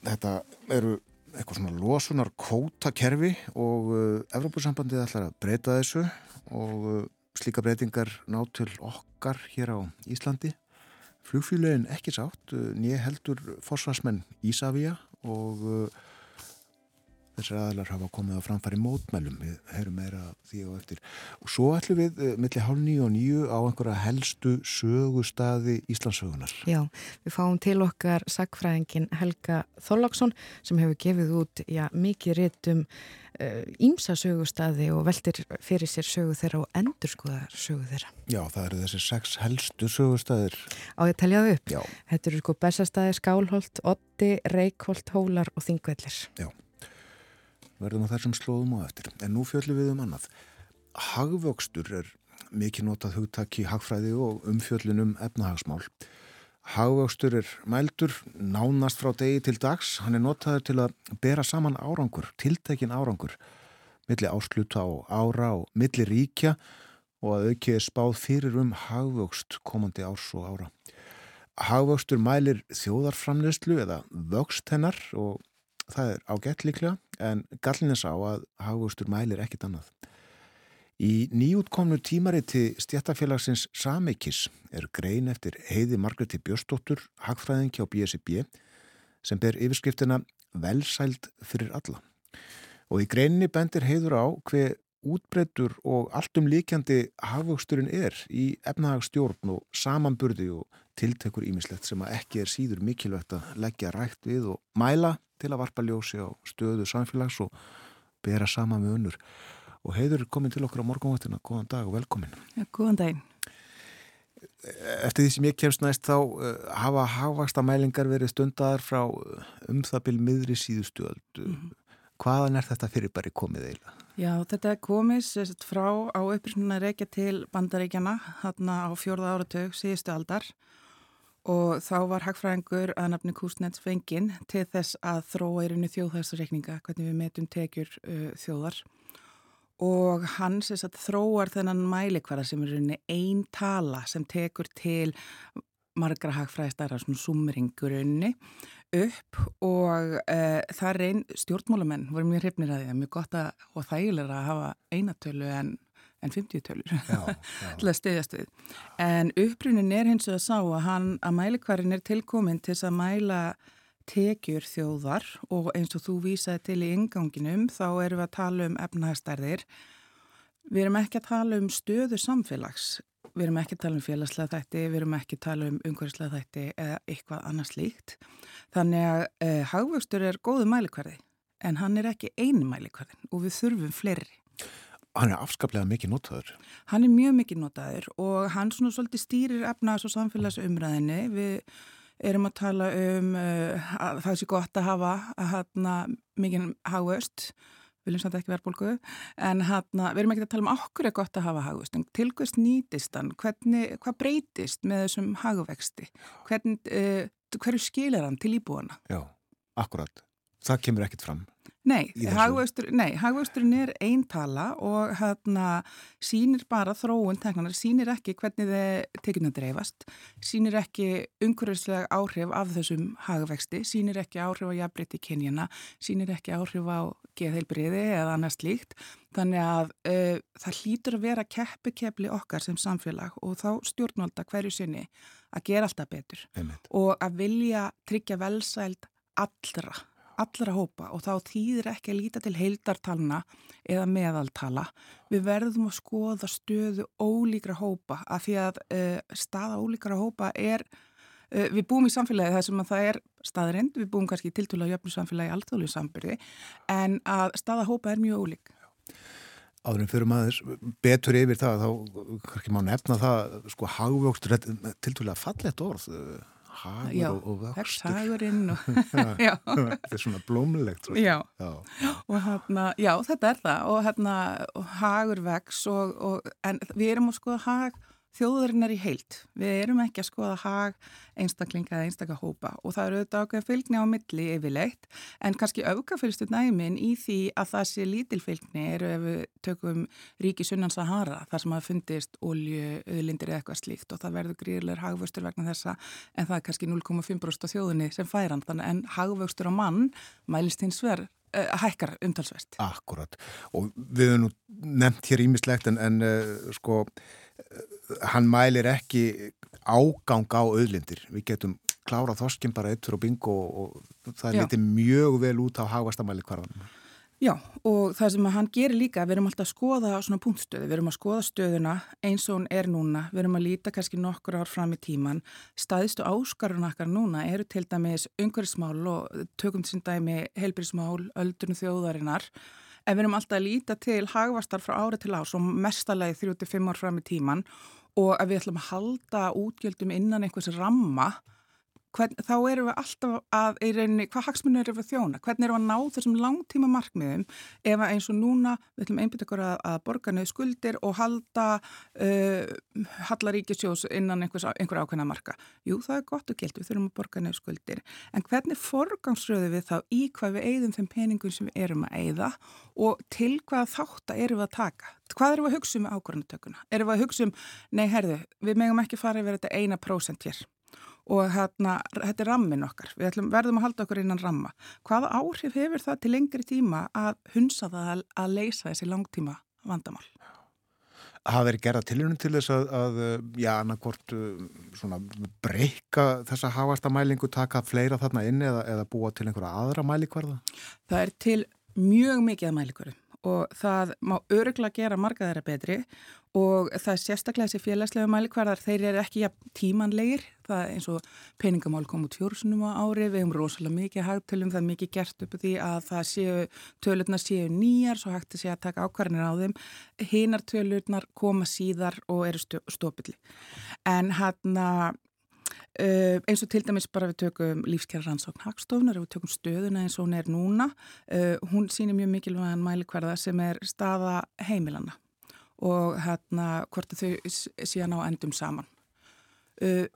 Þetta eru eitthvað svona losunar kótakerfi og uh, Evrópussambandið ætlar að breyta þessu og uh, slíka breytingar ná til okkar hér á Íslandi. Flugfíluðin ekki sátt, uh, nýja heldur forsvarsmenn Ísafíja og þessar aðlar hafa komið á framfæri mótmælum við heyrum meira því og eftir og svo ætlum við uh, millir hálf nýju og nýju á einhverja helstu sögustaði Íslandsögunar. Já, við fáum til okkar sagfræðingin Helga Þorláksson sem hefur gefið út já, mikið réttum ímsa uh, sögustaði og veldir fyrir sér sögu þeirra og endur skoðar sögu þeirra. Já, það eru þessi sex helstu sögustaðir. Á ég teljaðu upp. Já. Þetta eru sko Bessastæði, Skálholt, Otti, Reykholt, Hólar og Þingvellir. Já verðum á þessum slóðum og eftir. En nú fjöldum við um annað. Hagvöxtur er mikið notað hugtak í hagfræði og umfjöldunum efnahagsmál. Hagvöxtur er mældur, nánast frá degi til dags. Hann er notaður til að bera saman árangur, tiltekin árangur, milli ásluta og ára og milli ríkja og að aukiði spáð fyrir um hagvöxt komandi árs og ára. Hagvöxtur mælir þjóðarframleyslu eða vöxt hennar og það er ágætt líklega en gallin er sá að hagvöxtur mælir ekkit annað. Í nýjútkomnu tímariti stjættafélagsins Samekis er grein eftir heiði Margreti Björstóttur, hagfræðingi á BSB, sem ber yfirskriftina Velsæld fyrir alla. Og í greinni bendir heiður á hver útbreytur og alltum líkjandi hagvöxturinn er í efnahagstjórn og samanburði og tiltekur ímislegt sem að ekki er síður mikilvægt að leggja rætt við og mæla til að varpa ljósi á stöðu samfélags og bera sama með unnur. Og heiður komin til okkur á morgunvöldina. Góðan dag og velkomin. Ja, góðan daginn. eftir því sem ég kemst næst þá uh, hafa hafvaksta mælingar verið stundar frá um það byrj miðri síðustu öll. Mm -hmm. Hvaðan er þetta fyrir bara komið eiginlega? Já, þetta er komið sérst, frá á upprýstunna reykja til bandaríkjana þarna á fjórða áratug síðustu aldar og þá var hagfræðingur að nafni Kúsnets fenginn til þess að þróa í rauninu þjóðhægsreikninga, hvernig við metum tekjur uh, þjóðar. Og hann sérst að þróar þennan mælikvara sem er rauninni einn tala sem tekur til margra hagfræðistæra svona sumringurunni upp og uh, það reyn stjórnmálamenn voru mjög hrifnir að því að mjög gott að, og þægilega að hafa einatölu en, en 50 tölur til að stiðjast við. En upprunin er hins vegar að sá að, hann, að mælikvarin er tilkomin til að mæla tekjur þjóðar og eins og þú vísaði til í inganginum þá erum við að tala um efnahagstærðir. Við erum ekki að tala um stöðu samfélags Við erum ekki að tala um félagslega þætti, við erum ekki að tala um umhverfislega þætti eða eitthvað annars líkt. Þannig að eh, hagvöxtur er góðu mælikvarði en hann er ekki einu mælikvarðin og við þurfum fleiri. Hann er afskaplega mikið notaður. Hann er mjög mikið notaður og hann svona svolítið stýrir efnaðs og samfélagsumræðinni. Við erum að tala um uh, að það sé gott að hafa að hafa mikið hagvöxt viljum samt ekki verðbólgu, en hérna, við erum ekki að tala um okkur er gott að hafa hagvist, en tilgust nýtist hann, hvernig, hvað breytist með þessum hagvexti, hvernig, uh, hverju skilir hann til íbúana? Já, akkurat, það kemur ekkit fram. Nei, hagvöxturinn er eintala og hérna sínir bara þróun teknanar, sínir ekki hvernig þið tekjuna dreifast, sínir ekki umhverfislega áhrif af þessum hagvexti, sínir ekki áhrif á jafnbreytti kynjana, sínir ekki áhrif á geðheilbriði eða annars líkt. Þannig að uh, það hlýtur að vera keppikepli okkar sem samfélag og þá stjórnvalda hverju sinni að gera alltaf betur Einmitt. og að vilja tryggja velsæld allra allra hópa og þá þýðir ekki að líta til heildartalna eða meðaltala. Við verðum að skoða stöðu ólíkra hópa af því að uh, staða ólíkra hópa er, uh, við búum í samfélagi þar sem að það er staðrind, við búum kannski tiltúlega í jöfnum samfélagi, alltaf sambyrði, en að staða hópa er mjög ólík. Áðurinn fyrir maður betur yfir það, þá kannski má nefna það, sko, hagvjókstur, tiltúlega fallett orð, hagur já, og, og vöxtur hagurinn og þetta er svona blómlegt já. Já. og hérna, já þetta er það og hérna hagur vex og, og, en við erum að skoða hag þjóðurinnar í heilt. Við erum ekki að skoða hag einstaklinga eða einstakka hópa og það eru auðvitað ákveð fylgni á milli yfirleitt en kannski aukafylgstu næmin í því að það sé lítilfylgni eru ef við tökum ríki sunnan Sahara þar sem hafa fundist olju, öðlindir eða eitthvað slíkt og það verður gríðilegur hagvöxtur vegna þessa en það er kannski 0,5% á þjóðunni sem færan þannig en hagvöxtur á mann mælist hins verð hækkar umtalsvert. Akkurat og við hefum nú nefnt hér ímislegt en, en uh, sko hann mælir ekki ágang á auðlindir. Við getum klárað þoskinn bara eittur og bingo og það er litið mjög vel út á hagvastamæli hverðanum. Já og það sem hann gerir líka, við erum alltaf að skoða svona punktstöðu, við erum að skoða stöðuna eins og hún er núna, við erum að líta kannski nokkur ár fram í tíman, staðistu áskarun okkar núna eru til dæmis umhverfismál og tökum til dæmi heilbrísmál, öldurnu þjóðarinnar en við erum alltaf að líta til hagvastar frá ári til ás og mestalagi 35 ár fram í tíman og að við ætlum að halda útgjöldum innan einhvers ramma hvern, þá erum við alltaf að, reyni, hvað hagsmunir erum við að þjóna, hvernig erum við að ná þessum langtíma markmiðum ef eins og núna við ætlum einbit okkur að, að borga niður skuldir og halda uh, hallaríkisjós innan einhvers, einhver ákveðna marka. Jú, það er gott og gilt, við þurfum að borga niður skuldir, en hvernig forgangsröðu við þá í hvað við eigðum þeim peningum sem við erum að eigða og til hvað þátt að erum við að taka? Hvað erum við að hugsa um ákvörðanutökuna? Erum við að hugsa um, nei herðu, við megum ekki fara yfir þetta eina prósent hér og hérna, þetta er rammin okkar, við ætlum, verðum að halda okkur innan ramma. Hvaða áhrif hefur það til lengri tíma að hunsa það að, að leysa þessi langtíma vandamál? Það verið gerða tilhörnum til þess að, að já, annarkort svona breyka þessa háasta mælingu, taka fleira þarna inn eða, eða búa til einhverja aðra mælikvarða? Það er til mjög mikið að mælikvarum og það má öruglega gera marga þeirra betri og það er sérstaklega þessi félagslega mælikvarðar, þeir eru ekki ja, tímanlegir, það er eins og peningamál kom út fjórusunum á ári, við hefum rosalega mikið hagtölum, það er mikið gert upp því að það séu, tölurnar séu nýjar, svo hægt að sé að taka ákvarðinir á þeim, hinar tölurnar koma síðar og eru stopilli. en hérna Uh, eins og til dæmis bara við tökum lífskjara rannsókn hagstofnar, við tökum stöðuna eins og hún er núna, uh, hún sýnir mjög mikilvægan mælikvarða sem er staða heimilana og hérna hvort þau síðan á endum saman. Uh,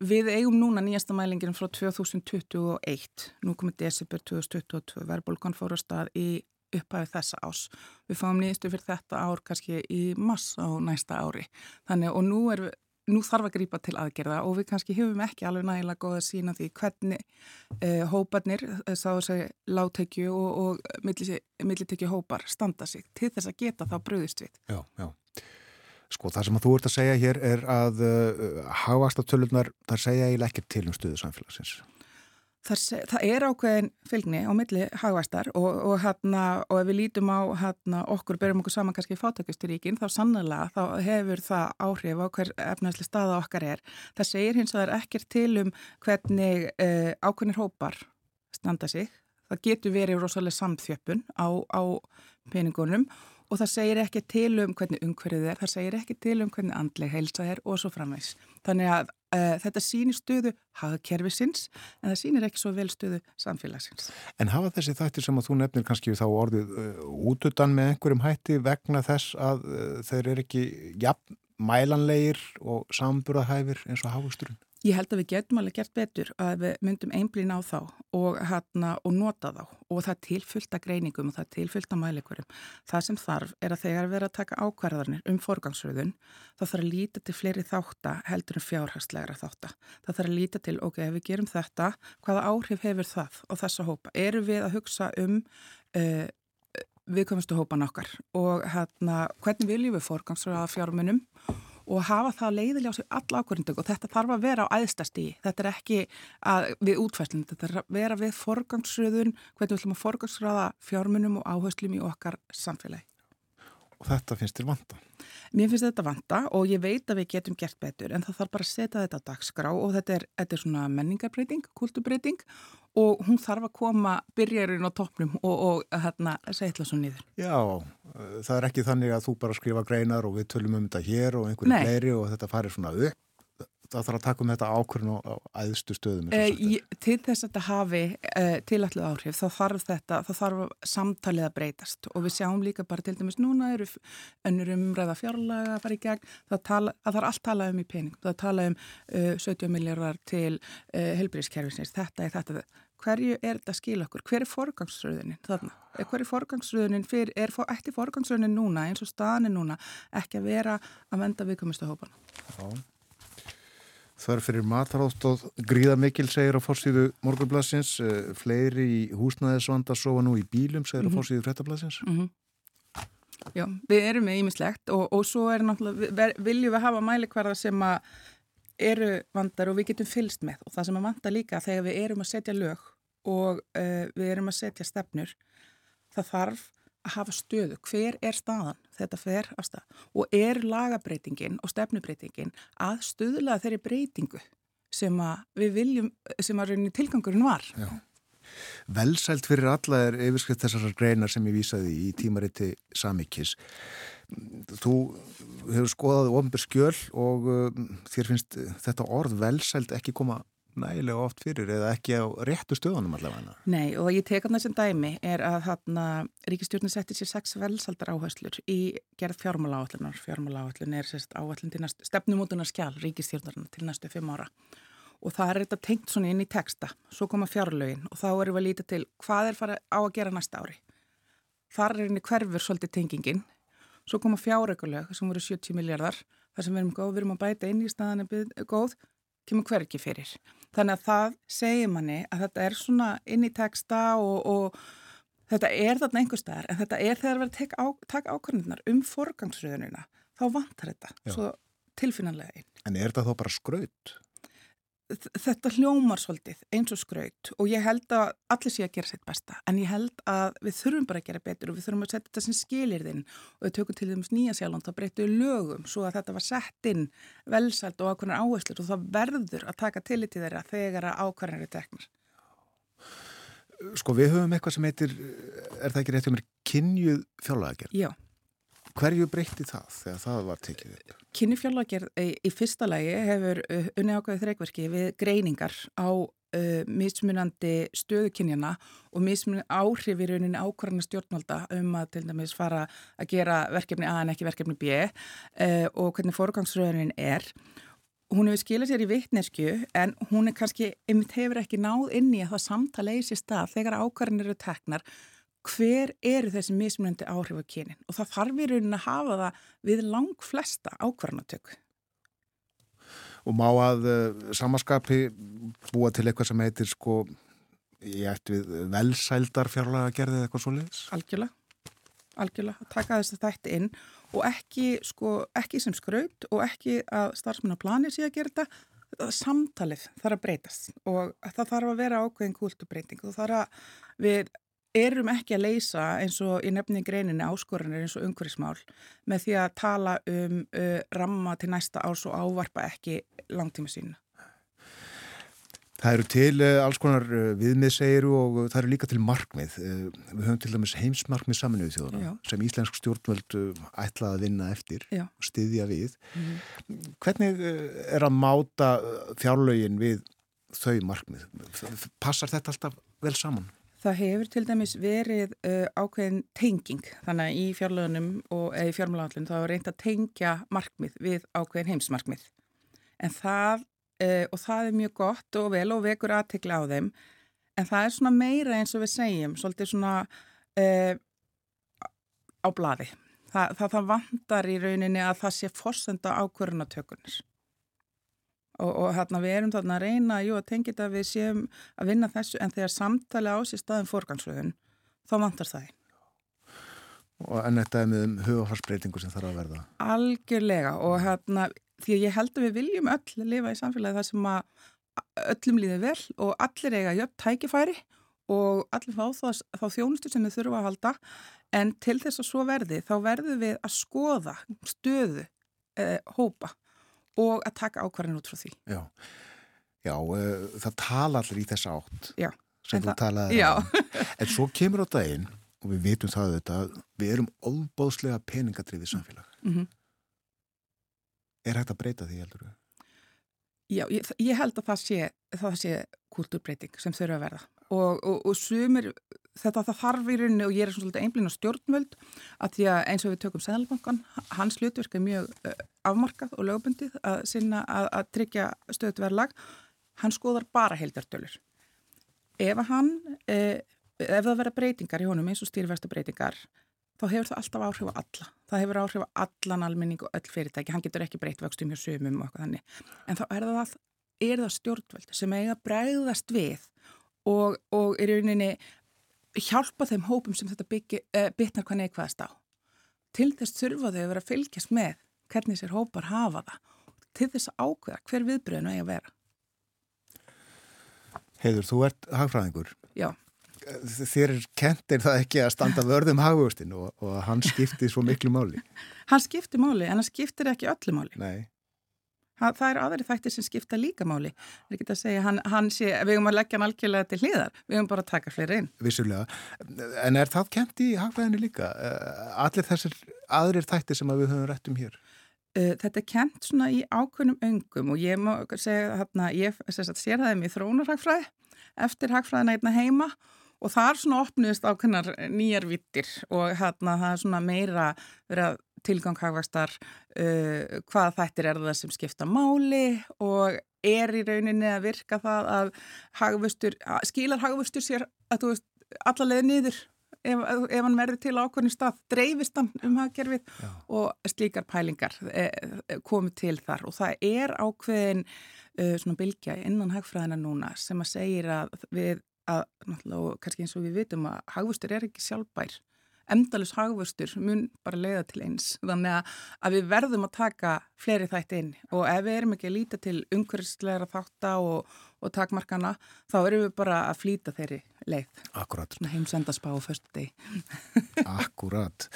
við eigum núna nýjasta mælingin frá 2021, nú komið desember 2022, verðbólgan fór á stað í upphæfið þessa ás. Við fáum nýjastu fyrir þetta ár kannski í mass á næsta ári. Þannig og nú er nú þarf að grýpa til aðgerða og við kannski hefum ekki alveg nægilega góða sína því hvernig eh, hóparnir, þá er það láttekju og, og millitekju hópar standa sig til þess að geta þá bröðist við. Já, já. Sko það sem að þú ert að segja hér er að uh, hávastartölunar þar segja ég ekki til um stuðu samfélagsins. Það, er ákveðin fylgni á milli hagvæstar og, og, hérna, og ef við lítum á hérna, okkur, berjum okkur saman kannski í fátakusturíkin, þá sannlega þá hefur það áhrif á hver efnaðsli staða okkar er. Það segir hins að það er ekkert til um hvernig uh, ákveðinir hópar standa sig. Það getur verið rosalega samþjöppun á, á peningunum og það segir ekki til um hvernig umhverfið er, það segir ekki til um hvernig andleg heilsa er og svo framvegs. Þannig að þetta sýnir stöðu hagakerfisins en það sýnir ekki svo vel stöðu samfélagsins. En hafa þessi þættir sem að þú nefnir kannski þá orðið uh, útutan með einhverjum hætti vegna þess að uh, þeir eru ekki jafn mælanlegir og samburðahæfir eins og hafusturinn? Ég held að við getum alveg gert betur að við myndum einblín á þá og, hérna, og nota þá og það tilfyllt að greiningum og það tilfyllt að mæleikurum. Það sem þarf er að þegar við erum að taka ákvarðarnir um forgangsröðun þá þarf að líta til fleiri þáttar heldur en fjárhagslegra þáttar. Það þarf að líta til, ok, ef við gerum þetta, hvaða áhrif hefur það og þessa hópa? Eru við að hugsa um uh, viðkomistu hópan okkar og hérna, hvernig viljum við forgangsröða fjármunum og hafa það leiðilega á sig alla ákvörðindöku og þetta þarf að vera á æðstasti þetta er ekki að, við útfæslinn þetta er að vera við forgangsröðun hvernig við ætlum að forgangsröða fjármunum og áherslum í okkar samfélagi. Og þetta finnst þér vanta? Mér finnst þetta vanta og ég veit að við getum gert betur en það þarf bara að setja þetta á dagskrá og þetta er, þetta er svona menningarbreiting, kulturbreyting og hún þarf að koma byrjarinn á toppnum og, og hérna segla svo nýður. Já, það er ekki þannig að þú bara skrifa greinar og við tölum um þetta hér og einhverju fleiri og þetta farir svona upp. Það þarf að taka um þetta ákvörðun á æðstu stöðum e, Til þess að þetta hafi e, tilallu áhrif þá þarf þetta, þá þarf samtalið að breytast. Og við sjáum líka bara til dæmis núna eru önnur umræða fjárlaga að fara í gegn, það, tala, það þarf allt talað um í pening, það tala um uh, 70 miljardar til uh, helbriðskerfisins, þetta er þetta hverju er þetta að skila okkur, hver er forgangsröðunin þarna, hver er forgangsröðunin fyrir, er eftir forgangsröðunin núna eins og staðin núna, ekki að vera að venda viðkomistu hópana Já Þar fyrir matarátt og gríða mikil segir á fórsíðu morgunblassins, eh, fleiri í húsnæðisvanda sofa nú í bílum segir á mm -hmm. fórsíðu frettablassins. Mm -hmm. Já, við erum með ímislegt og, og svo er náttúrulega, viljum við hafa mælikvarða sem að eru vandar og við getum fylst með og það sem að vanda líka þegar við erum að setja lög og uh, við erum að setja stefnur, það þarf að hafa stöðu, hver er staðan? Þetta fer af stað. Og er lagabreitingin og stefnubreitingin að stöðla þeirri breytingu sem að við viljum, sem að rauninni tilgangurinn var? Já. Velsælt fyrir alla er yfirskrift þessar greinar sem ég vísaði í tímariti Samikis Þú hefur skoðað ofnbjörn skjöl og uh, þér finnst þetta orð velsælt ekki koma nægilega oft fyrir eða ekki á réttu stöðunum allavega. Nei og ég teka þessum dæmi er að þarna Ríkistjórnir setti sér sex velsaldar áherslur í gerð fjármála áallunar. Fjármála áallun er sérst áallun til næstu, stefnumótunar skjál Ríkistjórnarna til næstu fimm ára og það er þetta tengt svona inn í texta. Svo koma fjárlögin og þá erum við að líta til hvað er farið á að gera næsta ári. Þar er henni hverfur svolítið tengingin. Svo koma fjárökulög sem voru 70 miljardar þar sem við erum góð, við erum að bæta inn í staðan góð, kemur hverki fyrir. Þannig að það segir manni að þetta er svona inn í texta og, og þetta er þarna einhver staðar en þetta er þegar við erum að taka ákvörðunar um forgangsröðunina þá vantar þetta Já. svo tilfinnanlega inn. En er þetta þá bara skraut? Þetta hljómar svolítið eins og skraut og ég held að allir sé að gera sitt besta en ég held að við þurfum bara að gera betur og við þurfum að setja þetta sem skilir þinn og við tökum til þess nýja sjálfand þá breyttu lögum svo að þetta var sett inn velsælt og ákveðnar áherslur og það verður að taka til í þeirra þegar að ákveðnar er teknar Sko við höfum eitthvað sem heitir er það ekki rétt um er kynjuð fjárlagagerð? Já hverju breytti það þegar það var tekið upp? Kynifjárlagerð í, fyrsta lagi hefur uh, unni ákveðið þreikverki við greiningar á uh, mismunandi stöðukynjana og mismunandi áhrif í rauninni ákvarðana stjórnvalda um að til dæmis fara að gera verkefni A en ekki verkefni B uh, og hvernig fórgangsröðunin er hún hefur skilað sér í vittnesku en hún er kannski, einmitt hefur ekki náð inn í að það samtala í sér stað þegar ákvarðin eru teknar hver eru þessi mismunandi áhrif á kynin og það þarf í raunin að hafa það við lang flesta ákvarðanatöku. Og má að uh, samaskapi búa til eitthvað sem heitir sko, ég ætti við velsældar fjárlega að gerði eitthvað svo leiðis? Algjörlega, algjörlega, að taka þess að þetta inn og ekki, sko, ekki sem skraut og ekki að starfsmenn á plani sé að gera þetta, samtalið þarf að breytast og það þarf að vera ákveðin kúltubreiting og þarf að við erum ekki að leysa eins og í nefni greininni áskoranir eins og umhverfismál með því að tala um uh, ramma til næsta ás og ávarpa ekki langtíma sína. Það eru til uh, alls konar uh, viðmiðsegiru og það eru líka til markmið. Við höfum til dæmis heimsmarkmið saminuðu þjóðana Já. sem íslensk stjórnvöld ætlaði að vinna eftir Já. og styðja við. Mm. Hvernig er að máta fjárlögin við þau markmið? Passar þetta alltaf vel saman? Það hefur til dæmis verið uh, ákveðin tenging, þannig að í fjárlögunum og eða í fjármálagállin þá er reynd að tengja markmið við ákveðin heimsmarkmið. En það uh, og það er mjög gott og vel og vekur aðtekla á þeim. En það er svona meira eins og við segjum svolítið svona uh, á bladi það, það, það vandar í rauninni að það sé forsenda ákvörunatökunar og, og hérna við erum þarna að reyna jú, að tengja þetta að við séum að vinna þessu en þegar samtali á sér staðin fórgangsröðun þá vandar það Og enn þetta er með um hugafarsbreytingu sem þarf að verða. Algjörlega og hérna því að ég held að við viljum öll lifa í samfélagi þar sem að öllum líði vel og allir eiga jöfn tækifæri og allir fá þá, þá þjónustu sem við þurfum að halda. En til þess að svo verði þá verðum við að skoða stöðu eh, hópa og að taka ákvarðin út frá því. Já, Já uh, það tala allir í þessa átt Já, sem þú talaði um. en svo kemur á daginn og við vitum það þetta við erum óbóðslega peningadrifið samfélag. Mm -hmm. Er hægt að breyta því, heldur þú? Já, ég, ég held að það sé, það sé kulturbreyting sem þurfa að verða og, og, og sumir, þetta það þarf í rauninni og ég er svona einblín á stjórnvöld að því að eins og við tökum Sæðalbankan, hans hlutverk er mjög afmarkað og lögbundið að sinna að, að tryggja stöðutverðlag, hann skoðar bara heildardölur. Ef hann, eh, ef það verða breytingar í honum eins og stýrversta breytingar, þá hefur það alltaf áhrif á alla. Það hefur áhrif á allan almenning og öll fyrirtæki. Hann getur ekki breytt vöxtum hjá sumum og eitthvað þannig. En þá er það, all, er það stjórnvöld sem eiga bregðast við og, og í rauninni hjálpa þeim hópum sem þetta bytnar hvað neikvæðast á. Til þess þurfa þau að vera að fylgjast með hvernig sér hópar hafa það. Til þess að ákveða hver viðbröðinu eiga að vera. Heiður, þú ert hagfræðingur. Já þér kentir það ekki að standa vörðum hagvöxtin og, og hann skiptir svo miklu máli Hann skiptir máli en hann skiptir ekki öllu máli Nei ha, Það eru aðri þættir sem skipta líka máli. Það er ekki að segja, hann, hann sé, við höfum að leggja hann algjörlega til hliðar, við höfum bara að taka fleiri inn. Vissulega, en er það kent í hagfræðinu líka? Eh, allir þessir aðrir þættir sem við höfum rætt um hér? Eh, Þetta er kent svona í ákveðnum öngum og ég má segja, hérna, ég sér það um í þrónarhagfræði eftir hagfræðina einna heima og þar svona opnust ákveðnar nýjar vittir og hérna það er svona meira verið að tilgang hagvægstar uh, hvað þættir er það sem skipta máli og er í rauninni að virka það að hagvöstur, skilar hagvöstur sér að þú veist allalega niður ef, ef hann verður til ákveðin stað dreifist hann um hagkerfið Já. og slíkar pælingar e, e, komið til þar og það er ákveðin uh, svona bylgja innan hagfræðina núna sem að segja að við að, náttúrulega, kannski eins og við vitum að hagvörstur er ekki sjálfbær endalus hagvörstur mun bara leiða til eins. Þannig að, að við verðum að taka fleiri þætti inn og ef við erum ekki að líta til umhverfisleira þátta og, og takmarkana þá erum við bara að flýta þeirri leið. Akkurat. Heimsendaspá og förstu deg Akkurat.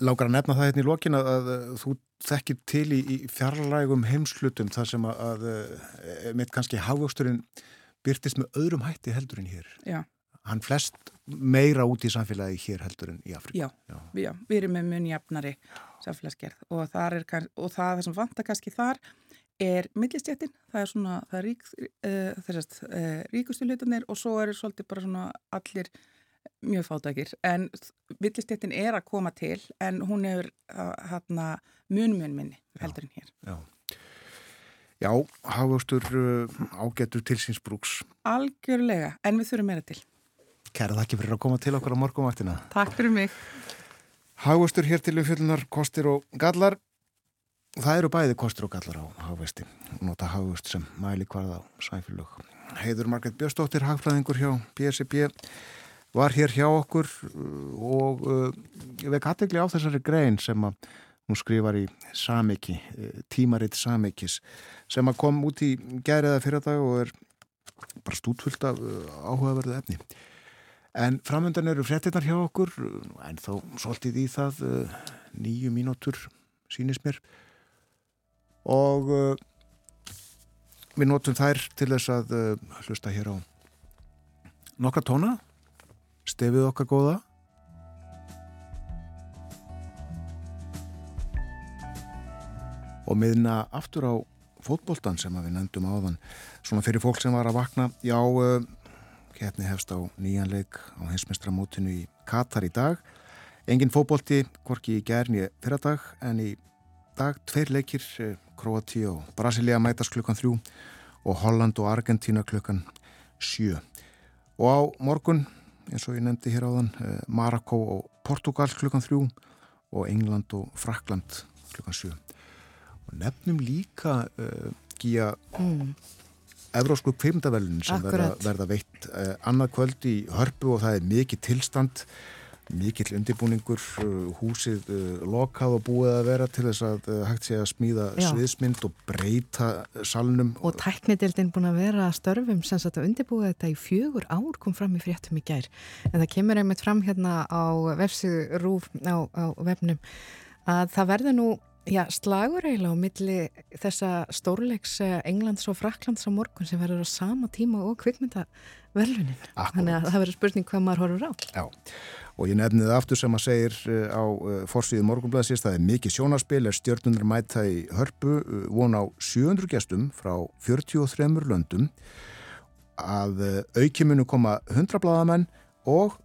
Lákar að nefna það hérna í lokin að, að þú þekkir til í, í fjarlægum heimslutum þar sem að, að, að mitt kannski hagvöxturinn byrtist með öðrum hætti heldur en hér. Já. Hann flest meira út í samfélagi hér heldur en í Afrika. Já, já. já við erum með mun jafnari samfélagsgerð og, er, og það sem vantar kannski þar er millistjættin, það er svona það er rík, uh, þessast uh, ríkustu hlutunir og svo er svolítið bara svona allir mjög fátækir en millistjættin er að koma til en hún hefur hérna mun mun minni heldur en hér. Já. Já, hafustur uh, ágetur til síns brúks. Algjörlega, en við þurfum meira til. Kæra þakki fyrir að koma til okkar á morgumvaktina. Takk fyrir mig. Hagvöstur hér til umfjöldunar, kostir og gallar. Það eru bæði kostir og gallar á hagvösti. Nota hagvöst sem mæli hvarð á sæfylug. Heiður Margret Björnstóttir, hagfræðingur hjá BSB, var hér hjá okkur uh, og uh, við kattegli á þessari grein sem að hún skrifar í Samiki, uh, tímaritt Samikis, sem að kom út í gæriða fyrir dag og er bara stútfullt af áhugaverðu efni. En framöndan eru frettinnar hjá okkur, en þá svolítið í það uh, nýju mínútur sínist mér og uh, við notum þær til þess að uh, hlusta hér á nokkra tóna, stefið okkar góða. Og miðna aftur á fótboltan sem við nefndum áðan, svona fyrir fólk sem var að vakna, já... Keppni hefst á nýjanleik á hinsmestramótinu í Katar í dag. Engin fókbólti, hvorki í gerni fyrir dag, en í dag tveir leikir, eh, Kroati og Brasilia mætast klukkan þrjú og Holland og Argentina klukkan sjö. Og á morgun, eins og ég nefndi hér áðan, eh, Marokko og Portugal klukkan þrjú og England og Frakland klukkan sjö. Og nefnum líka uh, Gíja... Mm Evrósku kveimdavelun sem verða, verða veitt eh, annað kvöld í hörpu og það er mikið tilstand, mikill undirbúningur, uh, húsið uh, lokað og búið að vera til þess að uh, hægt sé að smíða Já. sviðsmynd og breyta salnum. Og tæknidildin búin að vera að störfum sem að undirbúið þetta í fjögur ár kom fram í fréttum í gær. En það kemur einmitt fram hérna á vefsið rúf á, á vefnum að það verður nú Já, slagur eiginlega á milli þessa stórleiks eh, Englands og Fraklands á morgun sem verður á sama tíma og kvikmyndaverlunin. Þannig að það verður spurning hvað maður horfur á. Já, og ég nefnið aftur sem að segir eh, á eh, fórsvíðu morgunblæðsins, það er mikið sjónaspil, er stjórnundar mæta í hörpu, von á 700 gestum frá 43 löndum að aukimunu koma 100 bladamenn og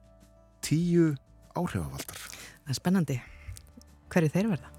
10 áhrifavaldar. Það er spennandi. Hverju þeir verða?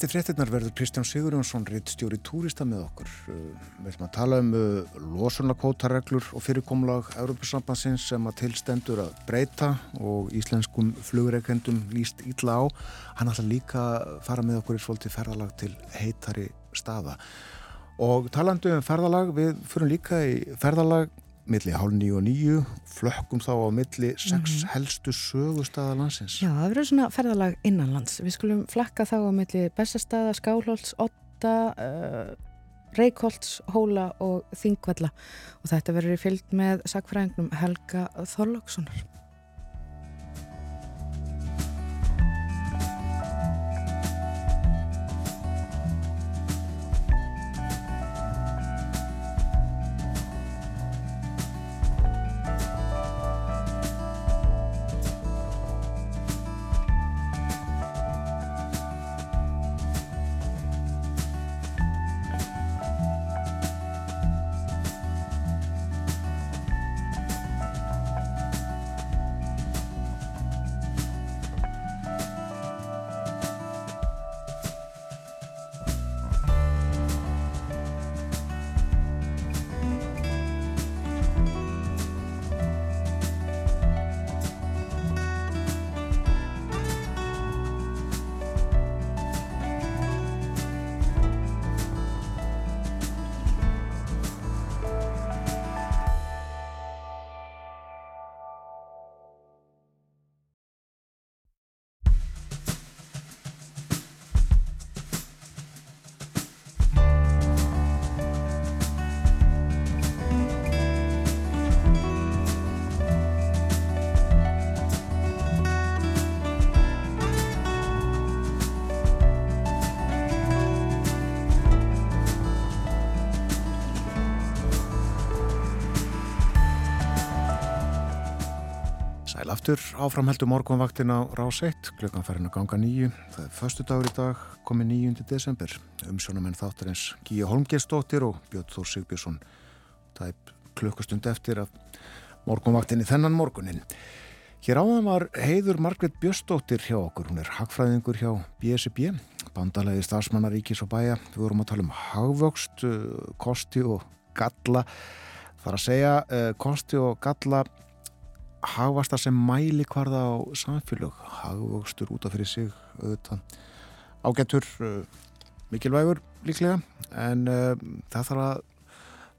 Eftir fréttinnar verður Kristján Sigurjónsson reitt stjóri túrista með okkur. Uh, við ætlum að tala um uh, losunarkótareglur og fyrirkomlag Európusambansins sem að tilstendur að breyta og íslenskum flugreikendum líst ítla á. Hann ætla líka að fara með okkur í svolítið ferðalag til heitari staða. Og talandu um ferðalag, við fyrir líka í ferðalag milli hálf nýju og nýju, flökkum þá á milli sex -hmm. helstu sögustada landsins. Já, það verður svona ferðalag innanlands. Við skulum flakka þá á milli Bessastada, Skálholts, Otta, uh, Reykholts, Hóla og Þingvalla og þetta verður í fylg með sakfræðingnum Helga Þorlókssonar. Aftur áframheldu morgunvaktin á Rás 1, klukkan færðin að ganga nýju. Það er förstu dagur í dag, komið 9. desember. Umsjónamenn þáttarins Gíja Holmgjelsdóttir og Björn Þór Sigbjörnsson. Það er klukkustund eftir að morgunvaktin í þennan morgunin. Hér áðan var heiður Margret Björnsdóttir hjá okkur. Hún er hagfræðingur hjá BSB, bandalegi stafsmannaríkis og bæja. Við vorum að tala um hagvöxt, eh, kosti og galla. Það er að segja, eh, kosti og galla hagvasta sem mæli hvarða á samfélög hagvöxtur út af fyrir sig auðvitað. ágættur uh, mikilvægur líklega en uh, það þarf að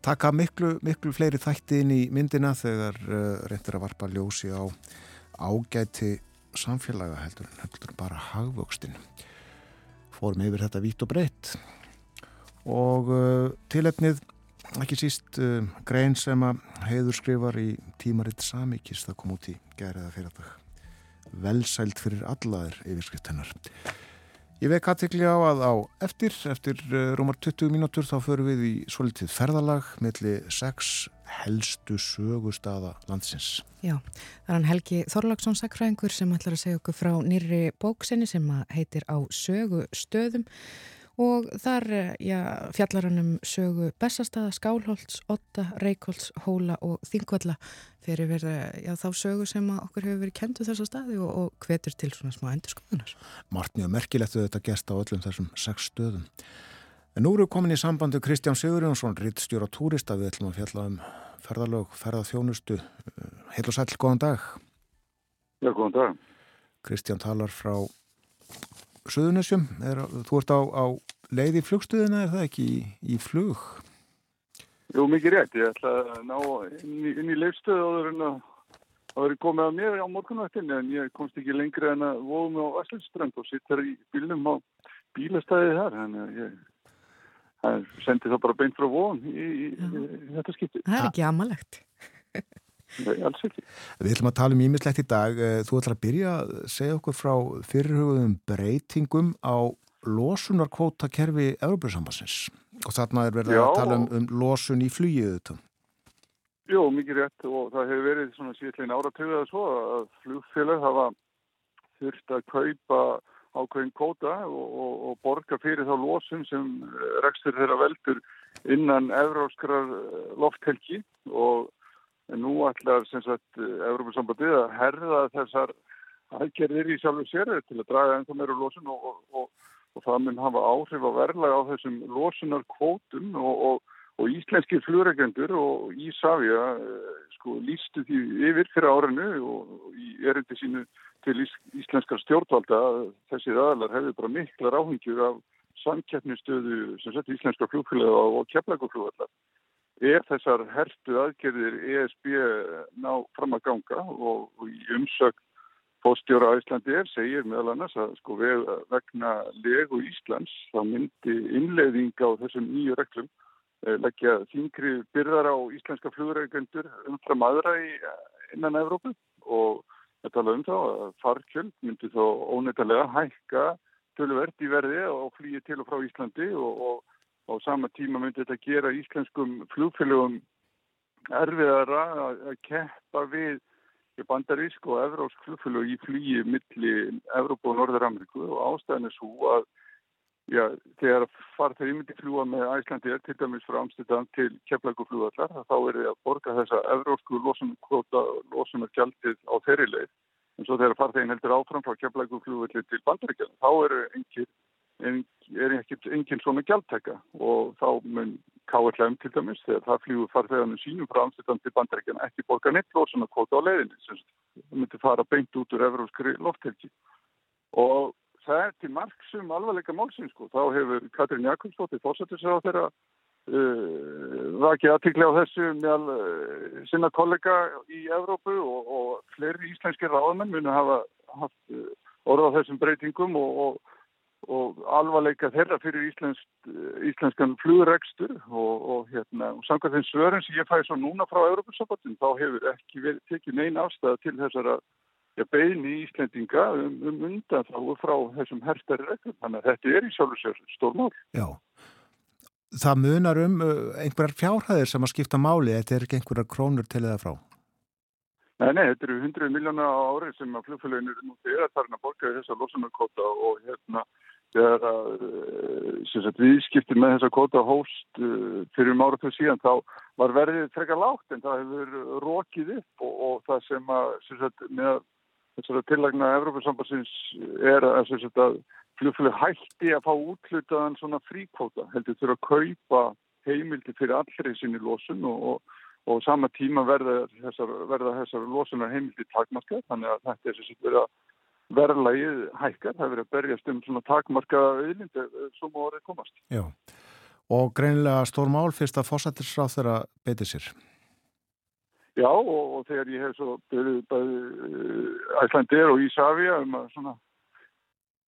taka miklu, miklu fleiri þætti inn í myndina þegar uh, reyndir að varpa ljósi á ágæti samfélaga heldur, heldur bara hagvöxtin fórum yfir þetta vít og breytt og uh, tilefnið ekki síst uh, grein sem að heiður skrifar í tímaritt samíkis það kom út í gæriða fyrir dag velsælt fyrir allaðir yfirskrift hennar. Ég vek aðtekli á að á eftir, eftir uh, rúmar 20 mínútur þá förum við í svolítið ferðalag melli sex helstu sögustada landsins. Já, það er hann Helgi Þorlagsson sakfræðingur sem ætlar að segja okkur frá nýri bóksinni sem heitir á sögustöðum og þar eh, já, fjallar hann um sögu Bessastaða, Skálholts, Otta, Reykholts, Hóla og Þingvalla fyrir verða já, þá sögu sem okkur hefur verið kentu þessa staði og, og hvetur til svona smá endurskoðunar. Mart mjög merkilegt að þetta gesta á öllum þessum sex stöðum. En nú eru komin í sambandi Kristján Sigurjónsson, rittstjóra túrista, við ætlum að fjalla um ferðalög, ferðaþjónustu. Heil og sæl, góðan dag. Já, góðan dag. Kristján talar frá Suðunisjum, þú ert á, á leið í flugstuðina, er það ekki í, í flug? Jú, mikið rétt. Ég ætla að ná inn í, inn í leifstöðu áður en að það verið komið að mér á morgunvættinni en ég komst ekki lengri en að vóðum á Aslinstrand og sittar í bílnum á bílastæði þar. Þannig að ég sendi það bara beint frá vóðum í, í, í þetta skipti. Það er ekki amalegt. Nei, alls ekki. Við ætlum að tala um ímislegt í dag. Eh, þú ætlar að byrja að segja okkur frá fyrirhugum breytingum á losunarkvótakerfi Európa-sambassins og þarna er verið Já. að tala um, um losun í þetta. Jú, mikið rétt og það hefur verið svona síðan áratöðu að svo að flugfélag hafa þurft að kaupa ákveðin kóta og, og, og borga fyrir þá losun sem rekstur þeirra veldur innan evróskrar lofthelgi og En nú ætlar sem sagt Európa-sambandið að herða þessar aðgerðir í sjálfu sér til að draga ennþá meira losun og, og, og, og það mun hafa áhrif að verla á þessum losunarkvótum og íslenski fljóregendur og Ísafja eh, sko lístu því yfir fyrir árinu og erindi sínu til ís, íslenskar stjórnvalda þessir aðalar hefur bara miklar áhengjur af samkeppnistöðu sem sett íslenska fljófélag og keflagofljóðallar er þessar herstu aðgerðir ESB ná fram að ganga og, í umsökk fóstjóra Íslandi er segir meðal annars að sko vegna legu Íslands þá myndi innleiðing á þessum nýju reglum eh, leggja þingri byrðar á íslenska flugreikendur umfram aðra í, innan Evrópu. Og það tala um þá að farkjöld myndi þá óneittalega hækka tölverdi verði og flýja til og frá Íslandi og, og á sama tíma myndi þetta gera íslenskum flugfélögum erfiðara að keppa við bandarísk og evrósk flugfélög í flýi milli Evrópa og Norður-Ameríku. Og ástæðin er svo að já, þegar far þeir ímyndi fljúa með Æslandi er til dæmis frá Amsterdam til Keflaguflúðallar þá er það að borga þessa evrósku losunargjaldið á þeirri leið. En svo þegar far þeir heldur áfram frá Keflaguflúðallir til bandaríkjana þá eru engir en er enginn svona gjaldtækka og þá mun KLM til dæmis þegar það flýgur farþegarnir sínum frá Amsterdam til bandarækjana ekki borga neitt kvota á leiðinni sem myndi fara beint út úr evróskri lofthelgi. Og það er til margsum alvarleika málsins sko. þá hefur Katrín Jakobsdóttir fórsættisra á þeirra uh, vakið aðtikli á þessu meðal uh, sinna kollega í Evrópu og, og fleiri íslenski ráðmenn muni hafa haft uh, orða á þessum breytingum og, og og alvarleika þeirra fyrir íslensk, íslenskan flugregstur og, og hérna, og samkvæmt þeim svörin sem ég fæði svo núna frá Európa-sabbatin þá hefur ekki verið tekið neyn afstæða til þessara ja, beini Íslendinga um, um undan þá frá þessum herstari reglum, þannig að þetta er í sjálfur sér stórmál. Já, það munar um uh, einhverjar fjárhæðir sem að skipta máli, þetta er ekki einhverjar krónur til eða frá? Nei, nei, þetta eru 100 miljóna á ári sem að flugfélagin eru nú þegar þarna borgaði þessa losunarkóta og hérna þegar að eh, viðskipti með þessa kóta hóst uh, fyrir um áratu síðan þá var verðið frekar lágt en það hefur rókið upp og, og það sem að sagt, með þessara tillagna Evrópusambassins er að, að flugfélag hætti að fá útlutaðan svona fríkóta heldur þurfa að kaupa heimildi fyrir allri sinni losun og, og og sama tíma verða þessar, verða þessar losunar heimildi takmarka þannig að þetta er verið að verðlægið hækkar, það verið að berjast um svona takmarka auðlindi sem orðið komast. Já, og greinilega stór mál fyrst að fósættisráð þeirra betið sér. Já, og, og þegar ég hef svo byrjuð bæði Æslandir og Ísafja um að svona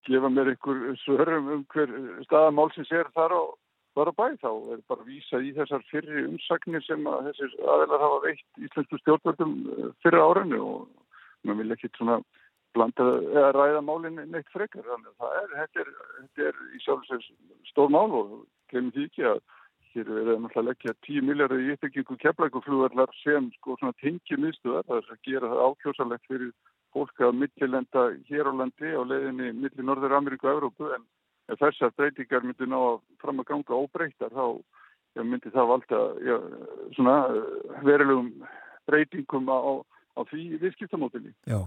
gefa mér einhver svörum um hver staðamálsins er þar og þar á bæ þá er bara að vísa í þessar fyrri umsagnir sem að þessir aðeinar hafa veitt íslensku stjórnvöldum eh, fyrra árinu og maður vil ekki svona blanda eða ræða málinn neitt frekar. Þannig að það er, þetta er, þetta er í sjálfsvegs stór mál og glemir því ekki að hér er það náttúrulega leggja 10 miljardar í ytterkingu keflækuflúðarlar sem sko svona tengi miðstuðar það er að gera það ákjósalegt fyrir fólk að millilenda hér á landi á leiðinni millir Norður Ameríku og Evrópu. En þessar breytingar myndi ná að fram að ganga óbreytar þá já, myndi það valda já, svona verulegum breytingum á, á því viðskiptamótinni. Já,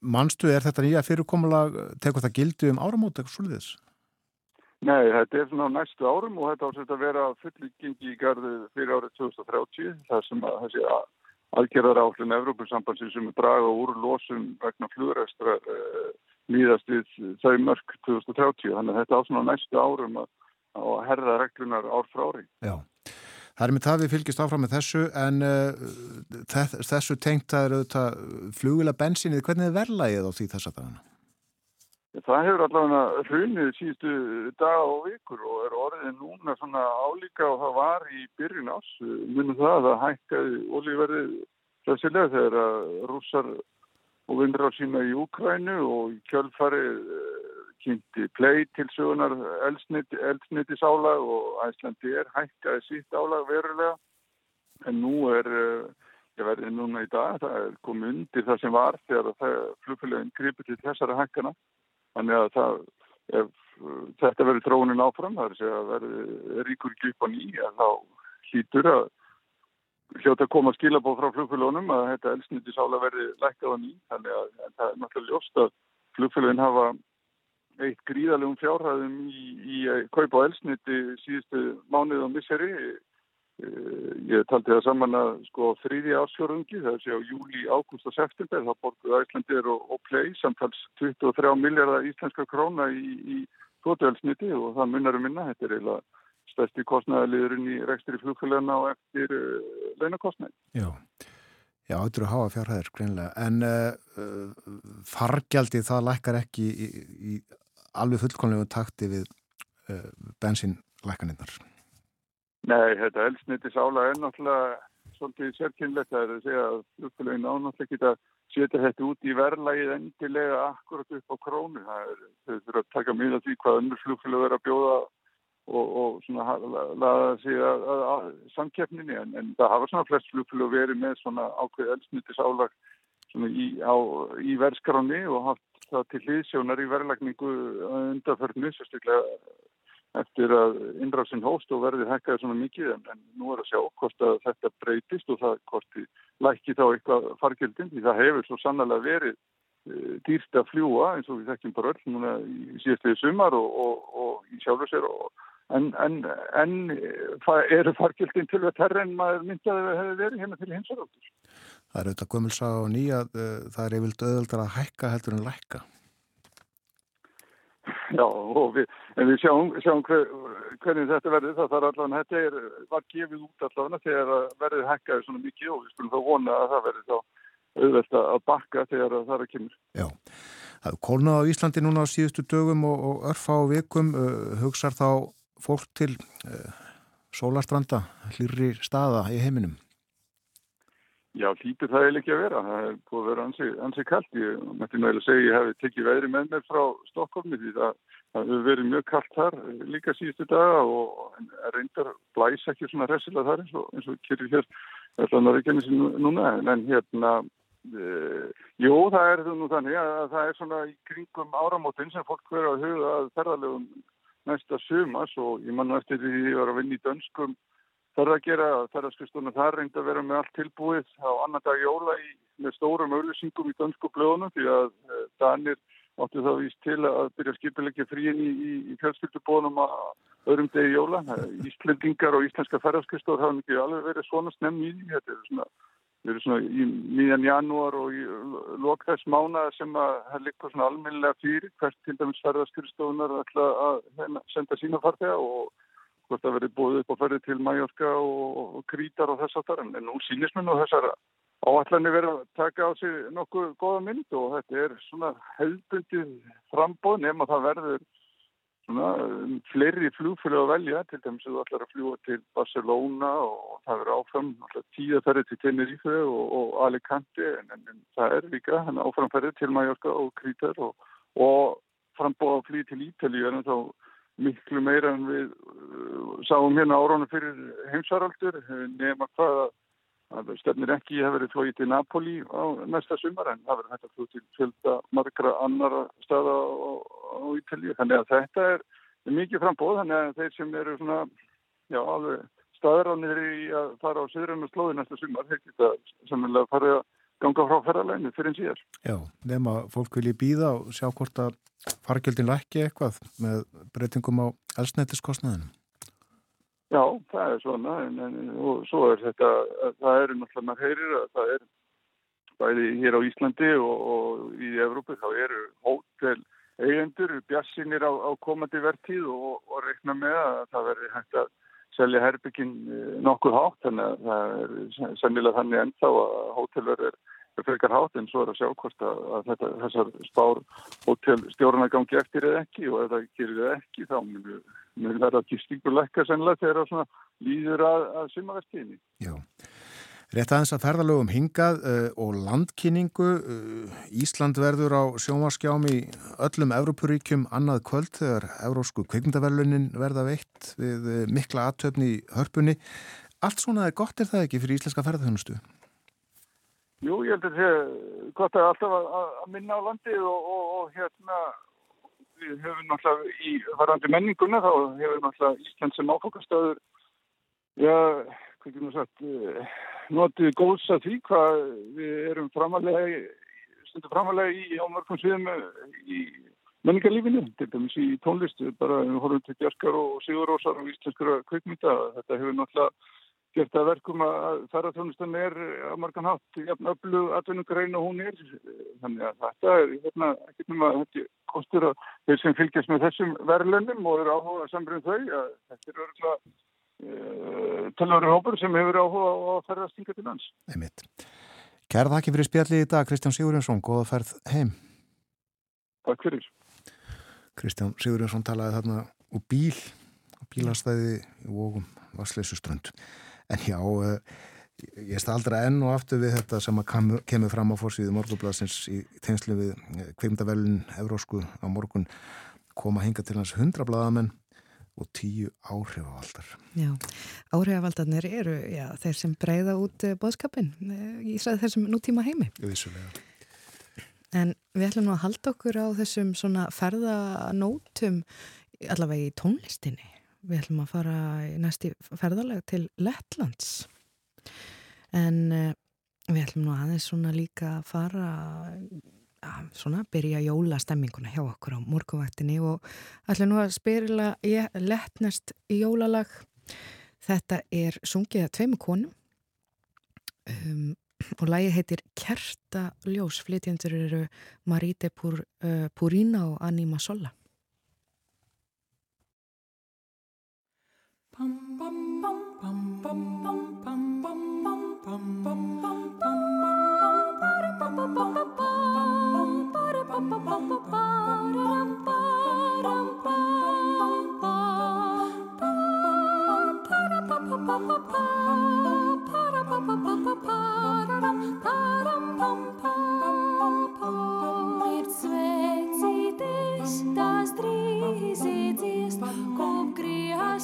mannstu er þetta nýja fyrirkomulag, tekur það gildi um áramót eitthvað svolítið? Nei, þetta er svona næstu árum og þetta ásett að vera fullgengi í gardu fyrir árið 2030 þar sem að þessi aðgerðar áhlun Evrópussambansin sem er draga úr losum vegna flugræstra uh, líðast við þau mörg 2030 þannig að þetta á svona næstu árum að, að herða reglunar ár frá ári. Já, það er með það við fylgjast áfram með þessu en uh, þessu tengt að eru flugila bensinið, hvernig er verðlægið á því þess að dagana? Það hefur allavega hrunið síðustu dag og vikur og er orðið núna svona álíka og það var í byrjun ás munum það að hækkaði olíverðið þessilega þegar að rússar og vinnur á sína í Úkrænu og í kjölfari uh, kynnti plei til sögunar eldsniti sálag og Æslandi er hækkaði sítt álag verulega. En nú er, uh, ég verði núna í dag, það er komið undir það sem var þegar flugfélagin gripið til þessara hækkana. Þannig að það, ef þetta verður trónin áfram, það er að verður ríkur á nýja þá hlýtur að hljóta að koma að skila bóð frá flugfélagunum að þetta elsniti sála verði lækkað á ný. Þannig að það er náttúrulega ljóst að flugfélagin hafa eitt gríðalegum fjárhæðum í, í kaupa á elsniti síðustu mánuð og misseri. Eh, ég taldi það saman að sko þrýði ásfjörðungi það sér á júli, ágúst og september þá borguð Æslandir og, og Play samtals 23 miljardar íslenska króna í, í tótuelsniti og það munnar um minna, þetta er eiginlega stærsti kostnæðaliðurinn í rekstri flugfélagana og eftir uh, launakostnæði. Já, já, þetta eru háa fjárhæðir greinlega, en uh, fargjaldi það lækkar ekki í, í alveg fullkonlegu takti við uh, bensinlækkaninnar? Nei, þetta elsnittis ála er náttúrulega svolítið sérkynlegt að það er að segja að flugfélagin ánáttúrulega geta setja þetta út í verðlægið endilega akkurat upp á krónu. Það er, þurfa að taka að því hvað önnur flugfélag er að bjóða og, og svona laða sig að, að, að samkeppninni en, en það hafa svona flest flugflug verið með svona ákveð elsnýttis álag í, í verðskráni og haft það til hlýðsjónar í verðlagningu undarförnu sérstaklega eftir að innrásin hóst og verði hækkaði svona mikið en, en nú er að sjá hvort að þetta breytist og það hvort lækki þá eitthvað fargjöldin því það hefur svo sannlega verið e, dýrst að fljúa eins og við þekkjum bara öll núna í síðastlega sumar og, og, og í sjálfur sér og En, en, en eru fargjöldin til að terra en maður myndi að það hefði verið hérna til hinsaröldur? Það er auðvitað gömulsa og nýja, uh, það er yfirlt auðvöldar að hækka heldur en lækka. Já, við, en við sjáum, sjáum hver, hvernig þetta verður. Það þarf allavega, þetta er, var gefið út allavega þegar verður hækkaði svona mikið og við skulum þá vona að það verður þá auðvöld að bakka þegar það er að kemur. Já, það er kólnað á Íslandi núna á síðustu dögum og, og örfa á vikum, uh, hugsar þá fólk til uh, sólastranda, hlýri staða í heiminum? Já, hlýtur það eiginlega ekki að vera. Það er búið að vera ansi, ansi kallt. Ég mætti segja að ég hef tekið veðri með mér frá Stokkólmi því það, það hefur verið mjög kallt þar líka síðustu daga og reyndar blæs ekki svona resilega þar eins og, eins og kyrri hér allan reykjana sér núna. En hérna, Uh, jú, það er nú þannig að það er svona í kringum áramótin sem fólk verður að huga að ferðarlegum næsta sumas og ég mann eftir því að ég var að vinna í dönskum ferða að gera, ferðarskristunum þar reyndi að vera með allt tilbúið á annan dag jóla í, með stórum auðlýsingum í dönsku blöðunum því að uh, Danir áttu þá víst til að byrja að skipilegja fríin í, í, í fjölskyldubónum að öðrum degi jóla. Íslendingar og íslenska ferðarskristur hafa mikið alveg verið svona snemm í því, þetta er svona Við erum svona í miðjan janúar og í lokþess mána sem að það líka svona alminlega fyrir hvert til dæmis ferðarskristofunar ætla að hérna, senda sína farþega og hvort það verið búið upp á ferði til Mallorca og, Krítar og þess að þar. En nú sínist mér nú þessar áallanir verið að taka á sig nokkuð goða mynd og þetta er svona hefðbundið frambóð nema það verður um, fleiri flugfjölu að velja til dæmis að þú ætlar að fljúa til Barcelona og það verður áfram tíðaferði til Tenerife og, og Alicante en, en, en það er líka áframferði til Mallorca og Krítar og, og frambóða að flýja til Ítalíu en þá miklu meira en við uh, sáum hérna áránu fyrir heimsaraldur hvað að Það stefnir ekki að verið flóið til Napoli á næsta sumar en það verður hægt að flóið til fjölda margra annara staða á, á Ítalíu. Þannig að þetta er mikið frambóð þannig að þeir sem eru svona, já, alveg staðránir í að fara á söðrann og slóði næsta sumar, þeir geta samanlega farið að ganga frá ferðarleginu fyrir en síðar. Já, nema fólk vilji býða og sjá hvort að fargjöldin lækki eitthvað með breytingum á elsnættiskostnaðinu. Já, það er svona en, en, og svo er þetta, það eru náttúrulega maður heyrir að það er bæði hér á Íslandi og, og í Evrópu þá eru hótel eigendur, bjassinir á, á komandi vertíð og, og reikna með að það verður hægt að selja herbyggin eh, nokkuð hátt þannig að það er sennilega þannig ennþá að hótelverður er frekar hátt en svo er að sjá hvort að, að þetta, þessar spár hótelstjórna gangi eftir eða ekki og ef það gerir eða ekki þá munum mun verða gistinguleika sennilega þegar það svona líður að, að sumavertíðinni. Já, rétt aðeins að ferðalögum hingað uh, og landkynningu. Uh, Ísland verður á sjómaskjám í öllum Európuríkjum annað kvöld þegar Eurósku kveikmyndaverlunin verða veitt við uh, mikla aðtöfni í hörpunni. Allt svona er gott er það ekki fyrir íslenska ferðarþjónustu? Jú, ég held að það er gott að alltaf að, að minna á landið og, og, og hérna við höfum náttúrulega í varandi menninguna þá hefur náttúrulega Ísland sem áfokastöður já, hvað ekki nú sagt eh, notið góðs að því hvað við erum framalega stundu framalega í ámörgum sviðum eh, í menningarlífinu til dæmis í tónlistu bara við horfum til Bjarkar og Sigurósar og íslenskura kveikmynda þetta hefur náttúrulega gert að verkum að ferðarþjónustan er á margan hátt jafn öllu atvinnugrein og hún er. Þannig að þetta er hérna, ekkert nema þetta kostur að þeir sem fylgjast með þessum verðlönnum og eru áhuga samrýðum þau að þetta er örgulega uh, eh, talari hópur sem hefur áhuga á að ferðast yngar til lands. Kæra þakki fyrir spjalli í dag Kristján Sigurjónsson, góða ferð heim. Takk fyrir. Kristján Sigurjónsson talaði þarna úr bíl bílastæði í Vógum Vassleisuströnd en já, uh, ég staldra enn og aftur við þetta sem kemur fram á fórsvíðu morgublasins í tegnslu við eh, kveimdavelun Evrósku á morgun koma hinga til hans hundra bladamenn og tíu áhrifavaldar. Já, áhrifavaldarnir eru já, þeir sem breyða út uh, boðskapin í þessum nútíma heimi. Vissulega. En við ætlum nú að halda okkur á þessum svona ferðanótum allavega í tónlistinni. Við ætlum að fara í næsti ferðalega til Lettlands en uh, við ætlum nú aðeins svona líka að fara að svona byrja jólastemminguna hjá okkur á morguvaktinni og ætlum nú að spyrla lettnest jólalag. Þetta er sungið að tveimu konum um, og lagi heitir Kerta Ljós, flytjendur eru Marite Pur, uh, Purina og Anima Sola. Bum, bum, bum, bum, bum,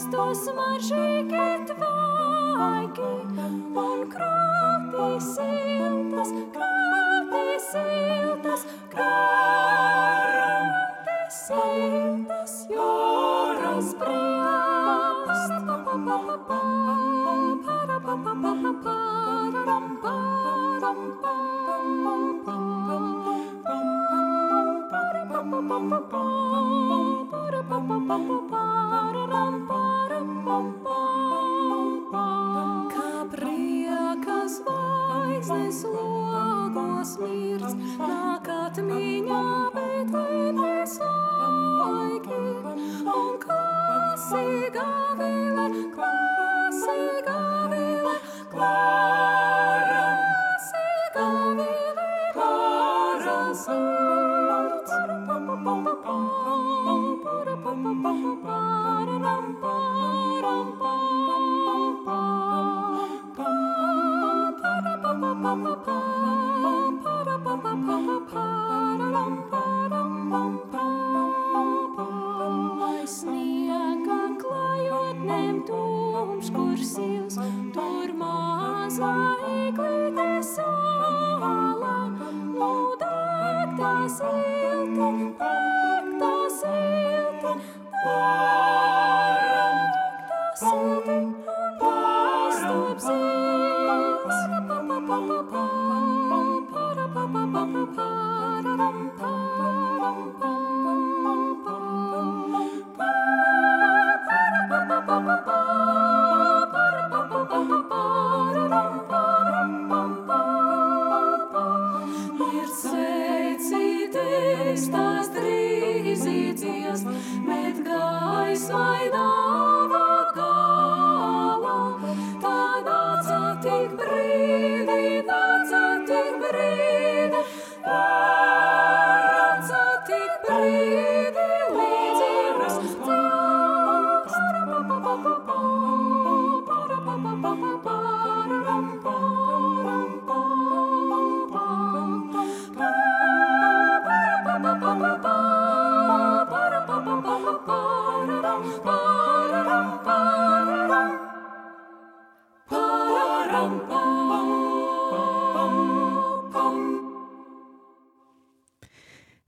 Kristus mažīgi tvaigi un krāpī siltas, krāpī siltas, krāpī siltas. Gesang des Jahres Bum bum bum kā prieka zvaigznes logos mirst, nāk atmiņā pēdējais laiki. Un klasīga vile, klasīga vile, klasīga vile, klasīga vile. bum bum bum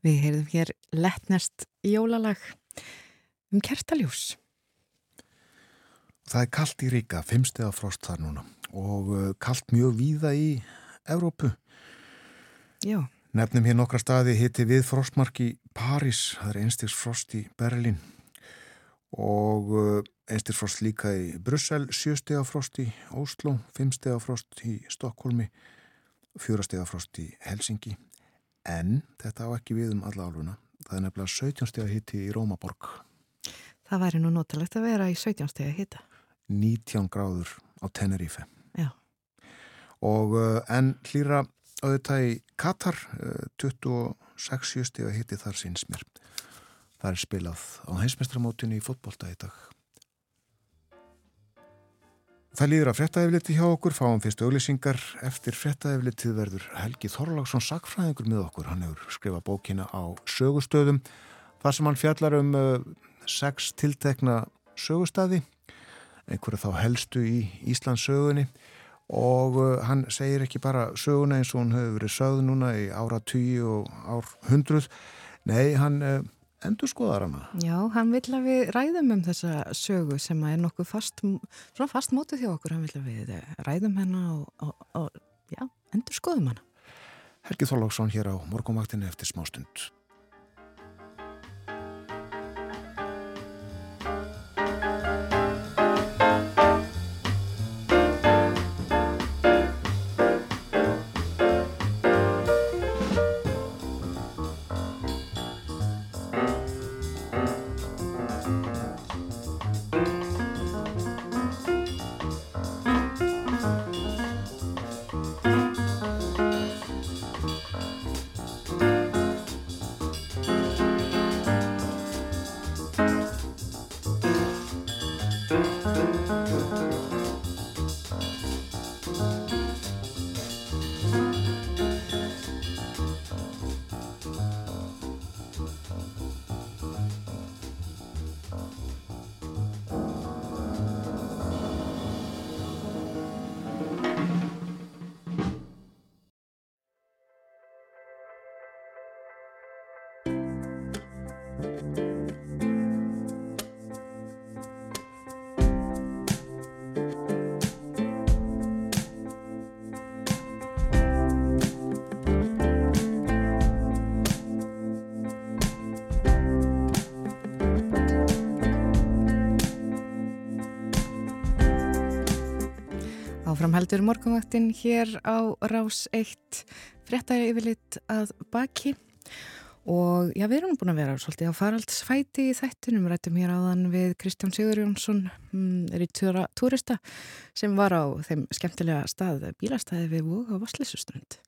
Við heyrðum hér letnest jólalag um kertaljós. Það er kallt í ríka, fimmstega frost þar núna og uh, kallt mjög víða í Evrópu. Já. Nefnum hér nokkra staði hitti við frostmark í París, það er einstigs frost í Berlin og uh, einstigs frost líka í Brussel, sjöstega frost í Óslo, fimmstega frost í Stokkólmi, fjórastega frost í Helsingi en þetta á ekki við um alla álfuna. Það er nefnilega 17 steg að hitti í Rómaborg. Það væri nú notalegt að vera í 17 steg að hitta. 19 gráður á Tenerife. Já. Og uh, en hlýra auðvitað í Katar, uh, 26 steg að hitti þar síns mér. Það er spilað á heimsmeistramótinu í fótbolta í dag. Það líður að frettæfliti hjá okkur, fáum fyrst auglýsingar. Eftir frettæflitið verður Helgi Þorláksson sakfræðingur með okkur. Hann hefur skrifað bókina á sögustöðum. Þar sem hann fjallar um uh, sex tiltekna sögustadi, einhverja þá helstu í Íslands sögunni og uh, hann segir ekki bara söguna eins og hún hefur verið sögð núna í ára 20 og ár 100. Nei, hann... Endur skoðar hana. Já, hann vil að við ræðum um þessa sögu sem er nokkuð fast, svona fast mótið hjá okkur, hann vil að við ræðum hennar og, og, og já, endur skoðum hana. Helgi Þorlóksson hér á morgumvaktinu eftir smá stund. Áfram heldur morgunvaktin hér á Rás 1 fréttæri yfirlitt að baki. Og já, við erum búin að vera svolítið á faraldsfæti í þættunum rættum hér áðan við Kristján Sigur Jónsson mm, er í túrista sem var á þeim skemmtilega stað bílastæði við Vóga og Vasslesuströnd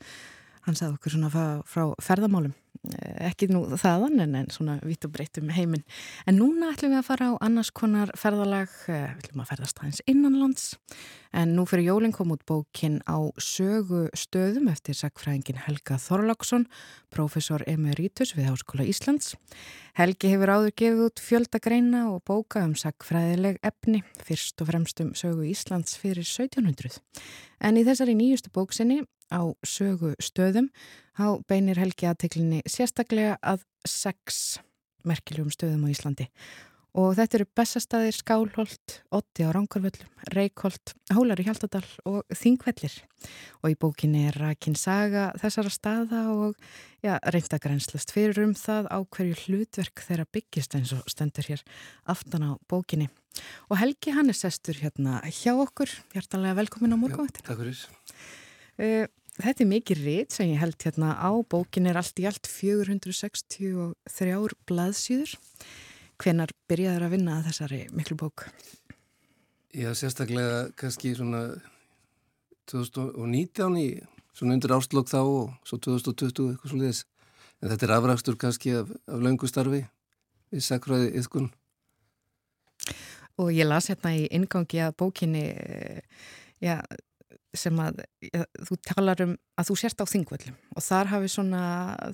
hann sagði okkur svona frá, ferðamálum ekki nú þaðan en, en svona vitt og breytt um heiminn. En núna ætlum við að fara á annars konar ferðalag, eh, við ætlum að ferðast aðeins innanlands en nú fyrir jólinn kom út bókin á sögu stöðum eftir sagfræðingin Helga Þorláksson, profesor emeritus við Háskóla Íslands. Helgi hefur áður gefið út fjöldagreina og bóka um sagfræðileg efni, fyrst og fremst um sögu Íslands fyrir 1700. En í þessari nýjustu bóksinni á sögu stöðum Há beinir Helgi aðteklinni sérstaklega að sex merkiljum stöðum á Íslandi og þetta eru Bessastæðir, Skálholt, Otti á Ránkarvöllum, Reykholt, Hólar í Hjaltadal og Þingvellir og í bókinni er Rakin Saga þessara staða og ja, reynda grænslast fyrir um það á hverju hlutverk þeirra byggist eins og stendur hér aftan á bókinni og Helgi hann er sestur hérna hjá okkur, hjartalega velkomin á morgunvættina. Takk fyrir. Uh, Þetta er mikið rít sem ég held hérna á. Bókin er allt í allt 463 blaðsýður. Hvenar byrjaður að vinna þessari miklu bók? Já, sérstaklega kannski svona 2019 í svona undir áslokk þá og svo 2020 eitthvað svona þess. En þetta er afrækstur kannski af, af laungustarfi í sakræði yðkun. Og ég las hérna í ingangi að bókinni, eh, já, sem að ja, þú talar um að þú sért á þingvöldum og þar hafi svona,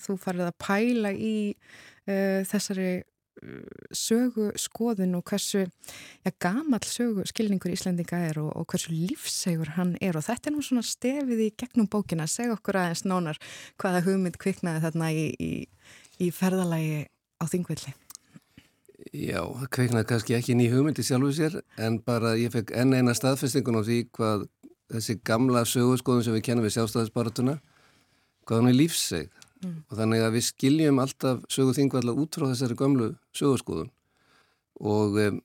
þú farið að pæla í uh, þessari uh, sögu skoðun og hversu ja, gamal sögu skilningur Íslandinga er og, og hversu lífsegur hann er og þetta er nú svona stefið í gegnum bókina, segja okkur aðeins nánar hvaða hugmynd kviknaði þarna í, í, í ferðalagi á þingvöldi. Já, það kveiknaði kannski ekki ný hugmyndi sjálfuð sér en bara ég fekk enn eina staðfestingun á því hvað þessi gamla sögurskoðun sem við kennum við sjálfstæðisbaratuna hvað hann er lífseg mm. og þannig að við skiljum alltaf sögurþingvalla út frá þessari gamlu sögurskoðun og um,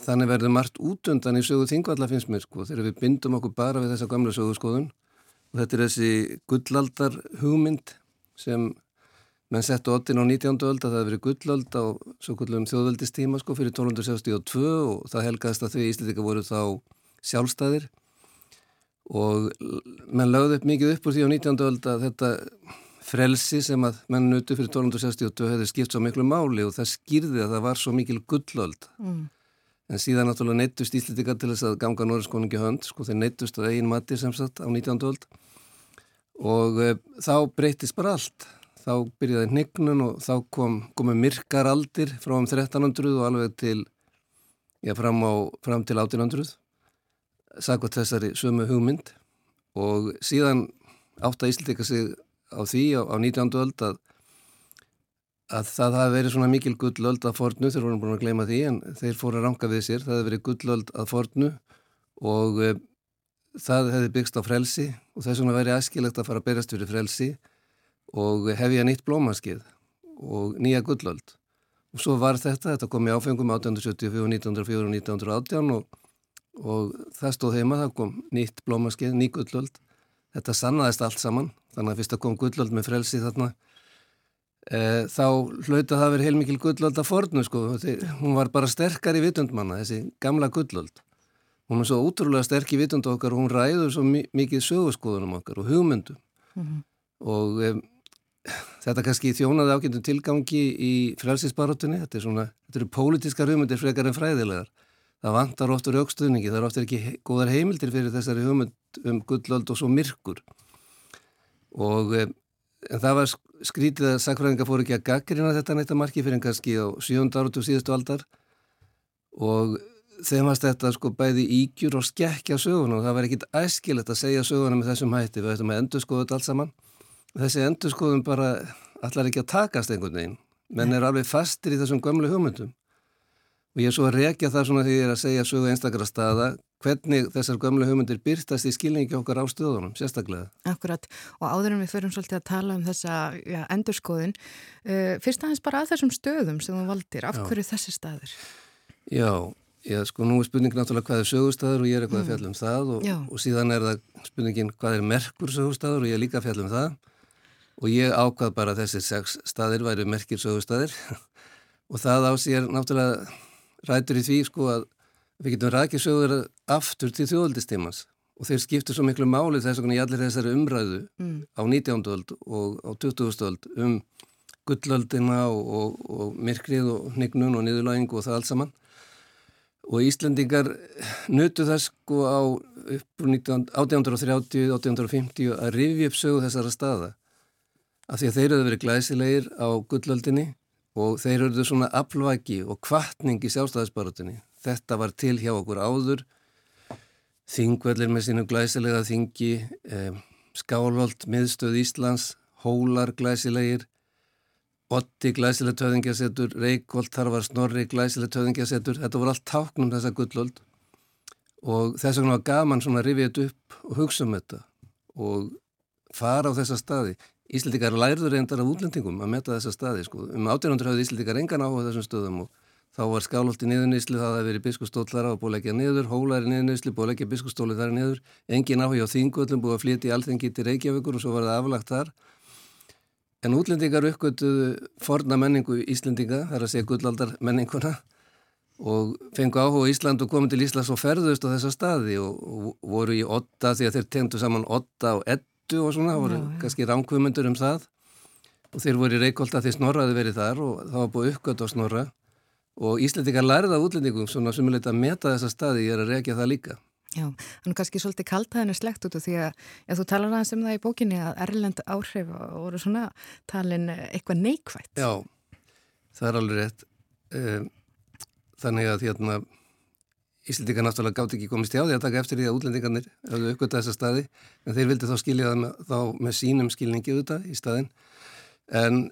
þannig verður margt útundan í sögurþingvalla finnst mér sko þegar við bindum okkur bara við þessa gamlu sögurskoðun og þetta er þessi gullaldar hugmynd sem menn settu ottin á 19. öld að það hefði verið gullöld á svo gullum þjóðveldistíma sko fyrir 1262 og það helgaðist að því Íslandika voru þá sjálfstæðir og menn lögði upp mikið upp úr því á 19. öld að þetta frelsi sem að menn nutu fyrir 1262 hefði skipt svo miklu máli og það skýrði að það var svo mikil gullöld mm. en síðan náttúrulega neittust íslitika til þess að ganga Norðurskóningi hönd sko þeir neittust að eigin mati sem sagt á 19. öld og e, þá breytist bara allt þá byrjaði hnignun og þá kom komu myrkaraldir frá um 1300 og alveg til já, fram, á, fram til 1800 sagðt þessari sömu hugmynd og síðan átt að Íslandika sig á því á, á 19. öld að, að það hafi verið svona mikil gullöld að fornu, þeir voru búin að gleyma því en þeir fóru að ranga við sér, það hefði verið gullöld að fornu og e, það hefði byggst á frelsi og þess vegna verið askilegt að fara að berjast fyrir frelsi og hefja nýtt blómaskið og nýja gullöld og svo var þetta, þetta kom í áfengum 1874, 1904 og 1918 og og það stóð heima, það kom nýtt blómaskeið, ný gullöld. Þetta sannaðist allt saman þannig að fyrst að kom gullöld með frelsi þarna. E, þá hlauta það verið heilmikil gullöld að fornu sko, hún var bara sterkar í vitundmanna þessi gamla gullöld. Hún er svo útrúlega sterk í vitundu okkar og hún ræður svo mikið sögurskoðunum okkar og hugmyndum. Mm -hmm. og e, þetta kannski þjónaði ákveðum tilgangi í frelsisbaróttunni þetta, þetta eru pólitískar hugmyndir frekar en fræðilegar það vantar oftur aukstuðningi, það er oftur ekki góðar heimildir fyrir þessari hugmynd um gullöld og svo myrkur. Og e, það var skrítið að sakfræðinga fór ekki að gaggrina þetta neitt að marki fyrir kannski á sjönda árat og síðustu aldar. Og þeim varst þetta sko bæði ígjur og skekkja söguna og það var ekkit æskilegt að segja söguna með þessum hætti, við ættum að endur skoða þetta allt saman. Þessi endur skoðum bara allar ekki að takast einhvern veginn. Menn er alveg fastir í þessum gömlu hugmyndum og ég er svo að rekja það svona því ég er að segja sögu einstakara staða hvernig þessar gömlu hugmyndir byrtast í skilningi okkar á stöðunum, sérstaklega. Akkurat, og áður en við förum svolítið að tala um þessa ja, endurskoðun uh, fyrst aðeins bara að þessum stöðum sem þú valdir, af Já. hverju þessi staður? Já, Já, sko, nú er spurning náttúrulega hvað er sögustæður og ég er eitthvað mm. að fjalla um það og, og síðan er það spurningin hvað er merkur sögustæður og ég er líka að fjalla um það og ég ákvað bara að þessir sex staðir væri merkir sögustæðir og það á sér náttúrulega rætur í því sko að við getum rækið sögur aftur til þjóðaldistímans og þeir skiptu svo miklu máli þess að í allir þessari umræðu mm. á 19. öld og á 20. öld um gullöldina og, og, og myrkrið og hnignun og niðurlægingu og það allt saman og Íslandingar nutu þess sko á upp 1830, 1850 að rifja upp sögu þessara staða af því að þeir eru verið glæsilegir á gullöldinni og þeir eru svona aflvæki og kvartning í sjálfstæðisbaratunni. Þetta var til hjá okkur áður, þingvellir með sínum glæsilega þingi, eh, skálholt, miðstöð Íslands, hólar glæsilegir, Otti glæsileg töðingjasetur, Reykjolt, þar var Snorri glæsileg töðingjasetur, þetta voru allt táknum þessa gullöld og þess vegna var gaman svona að rifja þetta upp og hugsa um þetta og fara á þessa staði. Íslendikar lærður reyndar af útlendingum að metta þessa staði sko. Um 1800 hafði Íslendikar engan áhuga þessum stöðum og þá var skálholt í niðurnýsli, það hefði verið biskustóllara og búið leggja niður, hólar í niðurnýsli, búið leggja biskustóli þar niður, engin áhuga á þingullum, búið að flytja í alþengi til Reykjavíkur og svo var það aflagt þar En útlendingar uppgötuðu forna menningu Íslendinga, þar að segja gullaldar menninguna og fengu áhuga Ísland og komið til Íslands og ferðust á þessa staði og, voru í otta því að þeir tendu saman otta og ettu og svona, það voru já, kannski ránkvömyndur um það og þeir voru í Reykjólda því snorraði verið þar og það var búið uppgötu á snorra og Íslendingar lærða útlendingum svona sem er litið að meta þessa staði, ég er að rekja það líka. Já, hann er kannski svolítið kaltaðinu slegt út og því að já, þú talar aðeins um það í bókinni að Erlend áhrif voru svona talin eitthvað neikvægt. Já, það er alveg rétt. Ehm, þannig að hérna Íslandingar náttúrulega gátt ekki komist hjá því að taka eftir því að útlendingarnir hafðu uppgötta þessa staði en þeir vildi þá skilja það með, þá með sínum skilningi auðvitað í staðin. En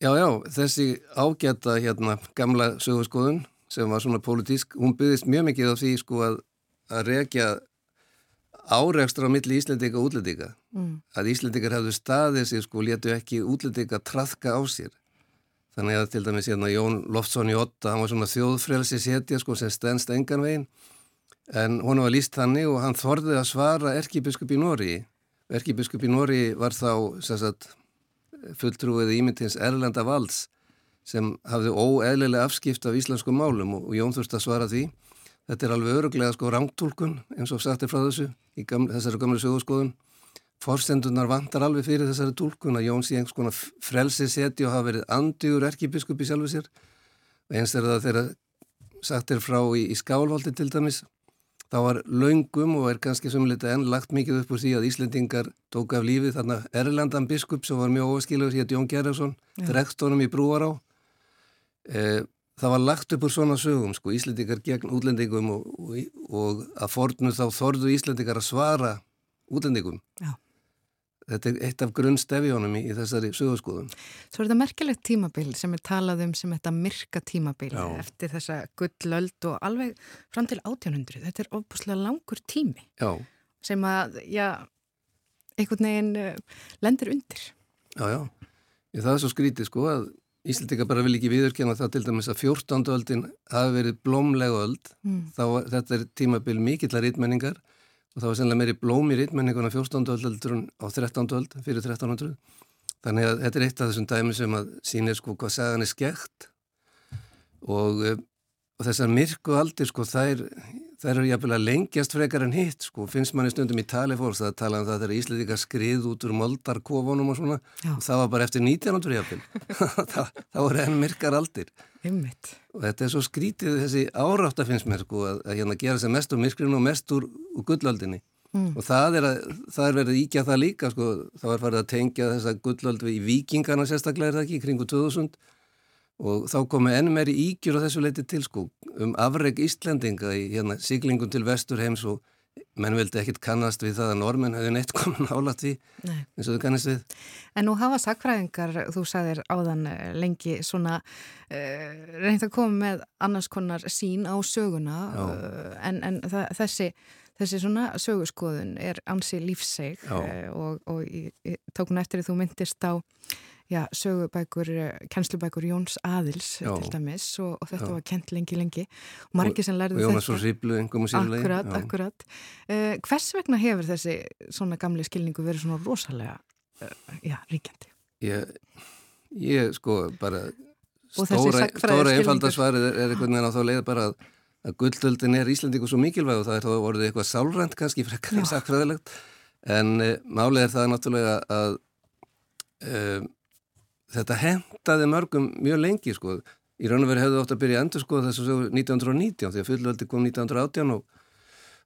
já, já, þessi ágæta hérna gamla sögurskoðun sem var svona pólitísk, hún byggðist mjög mikið á því sko að að rekja áreikstra á milli Íslendika og útlendika mm. að Íslendikar hefðu staðið sér sko létu ekki útlendika trafka á sér þannig að til dæmis hérna Jón Loftsson í Otta, hann var svona þjóðfrelsi setja sko sem stennst engan veginn. En hún var líst þannig og hann þorði að svara erkibiskup í Nóri erkibiskup í Nóri var þá sagt, fulltrúið ímyndins Erlenda Valds sem hafði óeðlilega afskipt af íslensku málum og Jón þurfti að svara því. Þetta er alveg öruglega sko rángtúlkun eins og sagt er frá þessu í gamle, þessari gamlu sögurskoðun. Forstendunar vantar alveg fyrir þessari túlkun að Jón sé einhvers konar frelsi seti og hafa verið andjúr erkibiskup í sjálfu sér. Og eins er það þegar sagt er frá í, í skálvaldi til dæmis. Það var laungum og er kannski sumleita enn lagt mikið upp úr því að Íslendingar tók af lífið þarna Erlendan biskup sem var mjög óskiluður hér Jón Gerjarsson, drektónum í Brúará. Eh, það var lagt upp úr svona sögum sko, Íslendikar gegn útlendingum og, og, og að fornu þá þorðu Íslendikar að svara útlendingum Já. Þetta er eitt af grunnstefjónum í, í þessari sögurskoðum Svo er þetta merkilegt tímabil sem er talað um sem þetta myrka tímabil Já. eftir þessa gullöld og alveg fram til 1800, þetta er ofbúslega langur tími Já. sem að já, einhvern veginn uh, lendir undir Já, já, ég, það er svo skrítið sko að Íslandika bara vil ekki viðurkjana það til dæmis að 14. öldin hafi verið blómlega öld mm. þá þetta er tímabil mikillar rítmenningar og það var sennilega meiri blóm í rítmenningun á 14. öldur á 13. öld fyrir 1300 þannig að þetta er eitt af þessum dæmi sem að sínir sko hvað sagan er skekt og, eh, og þessar myrku aldir sko þær Það eru jafnvel að lengjast frekar en hitt sko, finnst manni stundum í tali fólks að tala um það þegar Íslandika skrið út úr moldarkofunum og svona. Og það var bara eftir 1900 jafnvel, það, það voru enn myrkar aldir. Einmitt. og þetta er svo skrítið þessi árátt að finnst mér sko að, að hérna gera sér mest úr myrkrinu og mest úr, gullöldinni. Mm. og það er, að, það er verið íkja það líka sko, það var farið að tengja þessa gullöld við í vikingana sérstaklega er það ekki, kringu 2000 og þá komu enn meiri ígjur á þessu leiti til sko um afreg Íslandinga í hérna, siglingum til vestur heims og menn vildi ekkit kannast við það að normen hefði neitt komin álat því Nei. eins og þau kannast við. En nú hafa sakfræðingar, þú sagðir áðan eh, lengi svona uh, reynd að koma með annars konar sín á söguna uh, en, en þessi, þessi svona sögurskoðun er ansi lífseg uh, og, og ég, ég tók hún eftir því þú myndist á já, sögubækur, kennslubækur Jóns Aðils Já. til dæmis og, og þetta Já. var kent lengi lengi. Og margir sem og lærðu Jónas þetta. og Sýblu engum og sýrulegi Akkurat, akkurat. Uh, Hvers vegna hefur þessi svona gamli skilningu verið svona rosalega uh, já, ríkjandi? ég, ég sko bara Og stóra, stóra einfaldarsvarið er, er einhvern veginn á þá leið bara að, að gullöldin er Íslandingu svo mikilvæg og það er þá orðið eitthvað sálrænt kannski frekar en sakfræðilegt en e, málið er það náttúrulega að e, þetta hentaði mörgum mjög lengi sko í raun og veru hefðu ótt að byrja að endur sko þessu sögu 1919 því að fullveldi kom 1918 og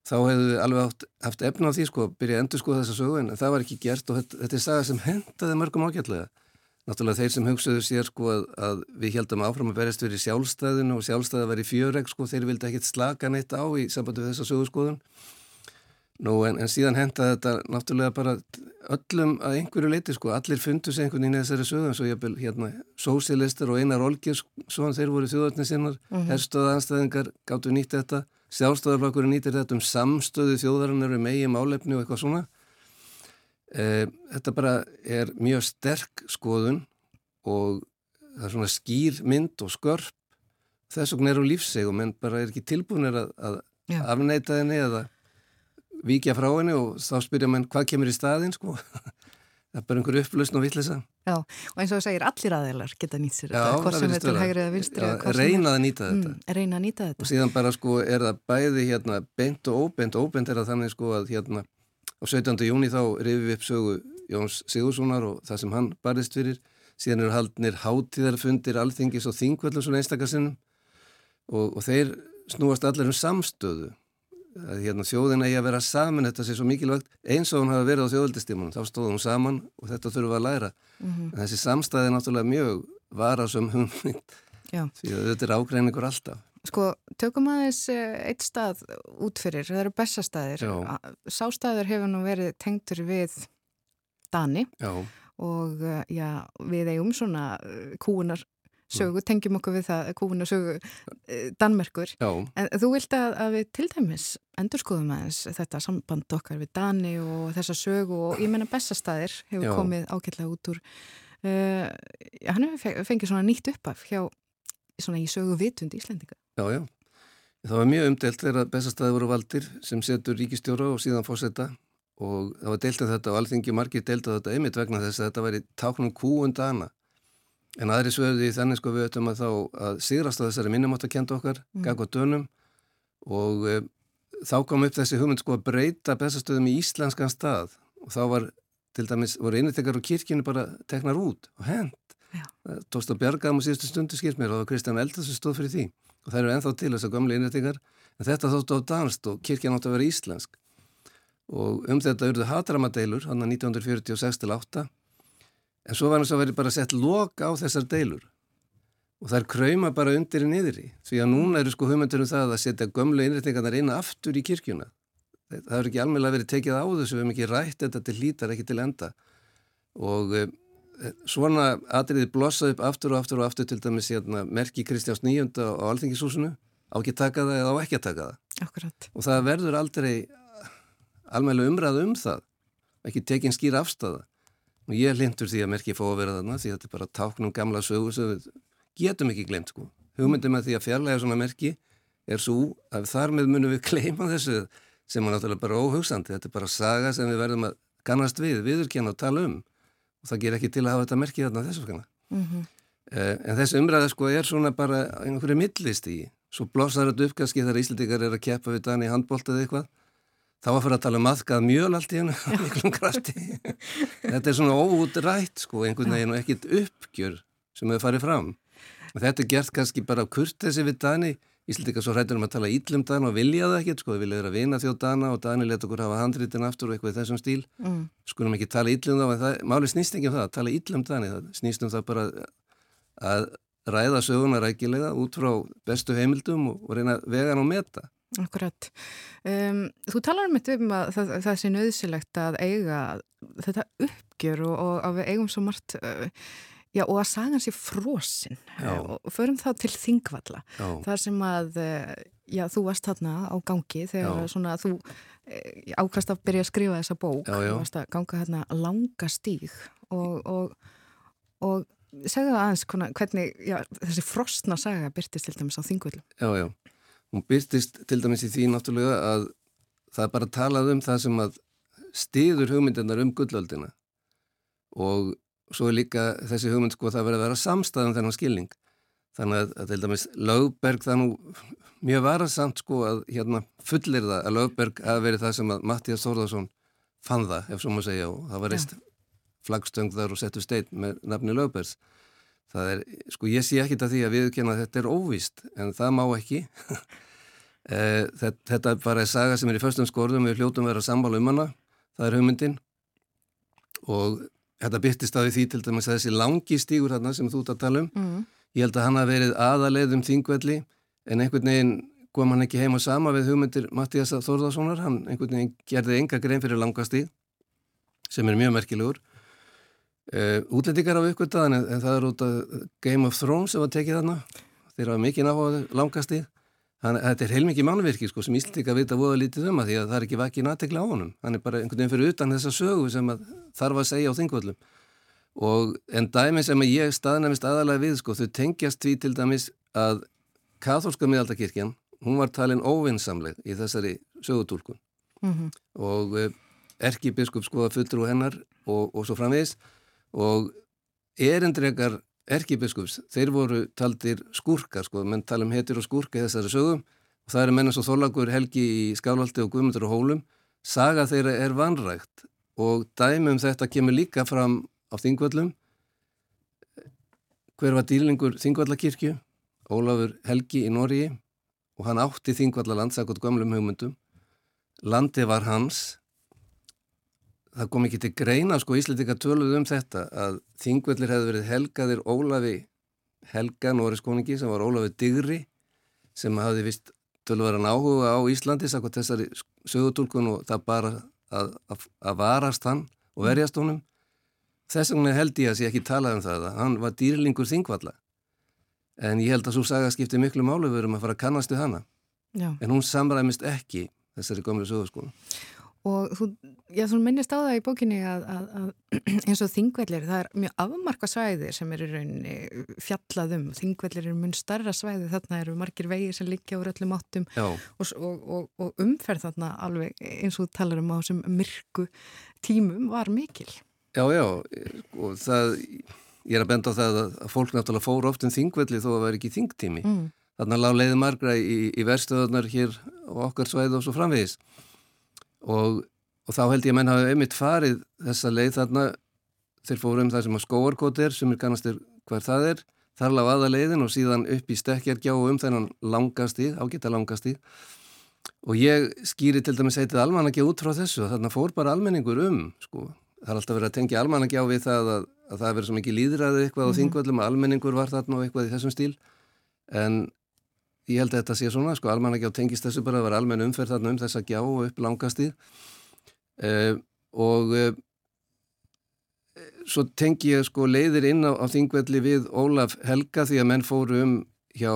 þá hefðu alveg átt, haft efna á því sko að byrja að endur sko þessu sögu en það var ekki gert og þetta, þetta er saga sem hentaði mörgum ágætlega náttúrulega þeir sem hugsaðu sér sko að, að við heldum áfram að berjast fyrir sjálfstæðinu og sjálfstæði var í fjöreg sko, þeir vildi ekkit slaka neitt á í sambandi við þessa sögurskoðun. Nú en, en síðan hentaði þetta náttúrulega bara öllum að einhverju leiti sko, allir fundu sig einhvern veginn í þessari sögum, svo ég bel hérna sósialistar og einar olgir svo þeir voru þjóðarnir sinnar, mm -hmm. herstöða anstæðingar gáttu nýtt þetta, sjálfstæðarflokkurinn nýttir þetta um samstöðu þjóðarinnar um eigi málefni og eitthvað svona. Eh, þetta bara er mjög sterk skoðun og það er svona skýr mynd og skörp. Þess vegna eru lífsegum en bara er ekki tilbúinir að, að afneita henni eða vikja frá henni og þá spyrja mann hvað kemur í staðin sko. Það er bara einhver upplösn og vittlisa Já, og eins og þú segir, allir aðeinar geta nýtt sér þetta, hvort sem virðist er til vera. hægri eða vinstri Já, reyna að nýta þetta. Mm, reyna að nýta og þetta síðan bara sko er það bæði hérna beint og óbeint, óbeint er það þannig sko að hérna á 17. júni þá rifið við upp sögu Jóns Sigurssonar og það sem hann barist fyrir. Síðan eru haldnir hátíðarfundir alþingis og þingvöldum svona einstakasinnum og, og þeir snúast allir um samstöðu að hérna þjóðina eigi að vera saman þetta sé svo mikilvægt. Eins og hún hafa verið á þjóðaldistímanum þá stóðum hún saman og þetta þurfum við að læra. Mhm. en þessi samstæði er náttúrulega mjög varasum hugmynd. Því að þetta er ágreiningur alltaf. Sko, tökum aðeins eh, eitt stað út fyrir, það eru bestastæðir. Sástæður hefur nú verið tengtur við Dani. Já, og eh, já, við eigum svona eh, kúunar sögu, tengjum okkur við það kúunar sögu eh, Danmerkur já En þú vilt að, að við til dæmis endurskoðum aðeins þetta samband okkar við Dani og þessa sögu og ég menna bestastæðir hefur Já. komið ágætlega út úr uh, hann hefur fe- fengið svona nýtt uppaf hjá svona í sögu vitund Íslendinga. Já, já. Það var mjög umdelt þegar bestastæði voru valdir sem setur ríkistjóra og síðan fórseta og það var deilt um þetta og alþingi margir deilt um þetta einmitt vegna þess að þetta var í táknum kúun dana. En aðri svöði þannig sko við öllum að þá að sigrast á þessari minnumáttakend okkar, mm. gagva dönum. Og e, þá kom upp þessi hugmynd sko að breyta bestastöðum í íslenskan stað. Og þá var til dæmis, voru innitekar og kirkjunu bara teknar út og hend. Tókst að bjargaðum á síðustu stundu skýrt mér og það var Kristján Eldar sem stóð fyrir því. Og það eru ennþá til þess að gamle innitekar en þetta þóttu á danst og kirkjan átti að vera íslensk. Og um þetta eruðu hatramadeilur hann að 1946-8 en svo var hann svo verið bara sett lok á þessar deilur. Og það er krauma bara undir í niðri því að núna eru sko hugmyndur um það að setja gömlu innréttingarnar inn aftur í kirkjuna. Það hefur ekki alveg verið tekið á þessu við hefum ekki rætt þetta til hlítar, ekki til enda. Og e, svona atriði blossaði upp aftur og aftur og aftur til dæmis hérna, merki Kristjáns nýjönda á Alþingishúsinu. Á ekki að taka það eða á ekki að taka það. Akkurat. og það verður aldrei almeinlega umræð um það. Ekki tekin skýr afstæða og ég lindur því að merki fá að vera þarna því þetta er bara táknum gamla sögu sem við getum ekki glemt sko. Hugmyndum með því að fjarlæga svona merki er svo að þar með munum við kleima þessu sem er náttúrulega bara óhugsandi. Þetta er bara saga sem við verðum að kannast við, viðurkenna og tala um. Og það ger ekki til að hafa þetta merki þarna þessu skana Mm Eh, En þessi umræða sko er svona bara einhverju millist í. Svo blossar þetta upp kannski þegar Íslandikar er að keppa við Dani handbólt eða eitthvað. Þá var fyrir að tala um maðkað mjöl allt í hennu, miklum krafti. þetta er svona óútrætt sko, einhvern veginn og ekkit uppgjör sem hefur farið fram. Og þetta er gert kannski bara af kurtesi við Dani. Íslandikar svo hrættur um að tala íllum Dana og vilja það ekkit, sko, þau vilja vera að vina þjóð Dana og Dani let okkur hafa handritin aftur og eitthvað í þessum stíl. mm. Skulum ekki tala íllum þá, það, máli snýst ekki um það, tala íllum Dani, það snýst um það bara að ræða söguna rækilega út frá bestu heimildum og, og reyna vegan og meta. Akkurat. Um, þú talar um þetta um að það, það sé nöðsilegt að eiga þetta uppgjör og, og að við eigum svo margt uh, já, og að sagan sé frosin Já. og förum þá til þingvalla. Já, Það sem að, uh, já, þú varst þarna á gangi þegar svona þú uh, ákast að byrja að skrifa þessa bók. Já. Þú varst að ganga þarna langa stíg og, og og segðu það aðeins hvernig þessi frostna saga byrtist til dæmis á þingvöldum. Já, já. Hún byrtist til dæmis í því náttúrulega að það er bara að talað um það sem að stiður hugmyndirnar um gullöldina og svo er líka þessi hugmynd sko að það verður að vera samstæðan um þennan skilning. Þannig að, að til dæmis Lögberg það nú mjög varasamt sko að hérna fullir það að Lögberg hafi verið það sem að Mattías Þórðarsson fann það ef svo maður segja og það var reist flaggstöng þar og settu stein með nafni Lögbergs. Það er, sko ég sé ekki þetta því að viðkjöna að þetta er óvíst en það má ekki. Eh, þetta bara er saga sem er í förstum skorðum við hljótum vera sammála um hana, það er hugmyndin og þetta byrtist á því til dæmis að þessi langi stígur þarna sem þú ert að tala um mm. Ég held að hann hafi verið aðaleið um þingvelli en einhvern veginn kom hann ekki heima sama við hugmyndir Mattías Þórðarssonar, hann einhvern veginn gerði enga grein fyrir langastíð sem er mjög merkilegur. Uh, útlendingar af ykkurtaðan en, en það er út af Game of Thrones sem var tekið þarna, þeir hafa mikið náháðu langastíð. Þannig að þetta er heilmikið mannverki sko, sem Íslandika vita voða lítið um að því að það er ekki vakið nátegla á honum. Hann er bara einhvern veginn fyrir utan þessa sögu sem þarf að segja á þingvöldum. Og en dæmi sem að ég staðnæmist aðalega við, sko, þau tengjast því til dæmis að katholska miðaldakirkjan, hún var talin óvinsamleg í þessari sögutúlkun mm -hmm. og uh, erkibiskup hennar og, og svo framvegis og erindrekar erkibiskups, þeir voru taldir skúrkar, sko, menn tala um hetir og skúrka í þessari sögum og það eru menn eins og Þorlagur Helgi í Skálvaldi og Guðmundur og Hólum, saga þeirra er vanrægt og dæmi um þetta kemur líka fram á Þingvallum hver var dýrlingur Þingvallakirkju? Ólafur Helgi í Nóri og hann átti Þingvallaland sækot gamlum hugmyndum. Landi var hans það kom ekki til greina sko Íslandika töluð um þetta að Þingvallir hefði verið helgaðir Ólafi Helga Nóriskoningi sem var Ólafi Digri sem hafði vist tölvaran áhuga á Íslandi sækot þessari sögutúlkun og það bara að, að, að varast hann og verjast honum. Þess vegna held ég að ég ekki talaði um það að hann var dýrlingur þingvalla. En ég held að svo saga skipti miklu málu við erum að fara að kannast við hana. Já. en hún samræmist ekki þessari gömlu sögurskóla Og þú, já, þú minnist á það í bókinni að, að, að eins og þingvellir, það er mjög afmarka svæðir sem eru rauninni fjallaðum, þingvellir eru mun starra svæði, þarna eru margir vegið sem liggja úr öllum áttum og, og, og umferð þarna alveg eins og talar um á sem myrku tímum var mikil. Já, já, og það, ég er að benda á það að fólk náttúrulega fóru oft um þingvelli þó að það væri ekki þingtími. Mm. Þannig að lág leiði margra í, í verstöðunar hér og okkar svæði og svo framvegis. Og, og þá held ég að menn hafi einmitt farið þessa leið þarna, þeir fóru um það sem að skóarkóti er, sem er kannastir hver það er, þar lág aða leiðin og síðan upp í stekkjargjá um þennan langastíð, ágita langastíð. Og ég skýri til dæmis eitið alman ekki út frá þessu, þarna fór bara almenningur um, sko það er alltaf verið að tengja almannagjá við það að, að það verið svo mikið líðræðið eitthvað mm -hmm. mhm. þingvöldum og almenningur var þarna og eitthvað í þessum stíl en ég held að þetta sé svona sko almannagjá tengist þessu bara að vera almenn umferð þarna um þessa gjá og upp langastíð eh, og eh, svo tengi ég sko leiðir inn á, á þingvelli við Ólaf Helga því að menn fóru um hjá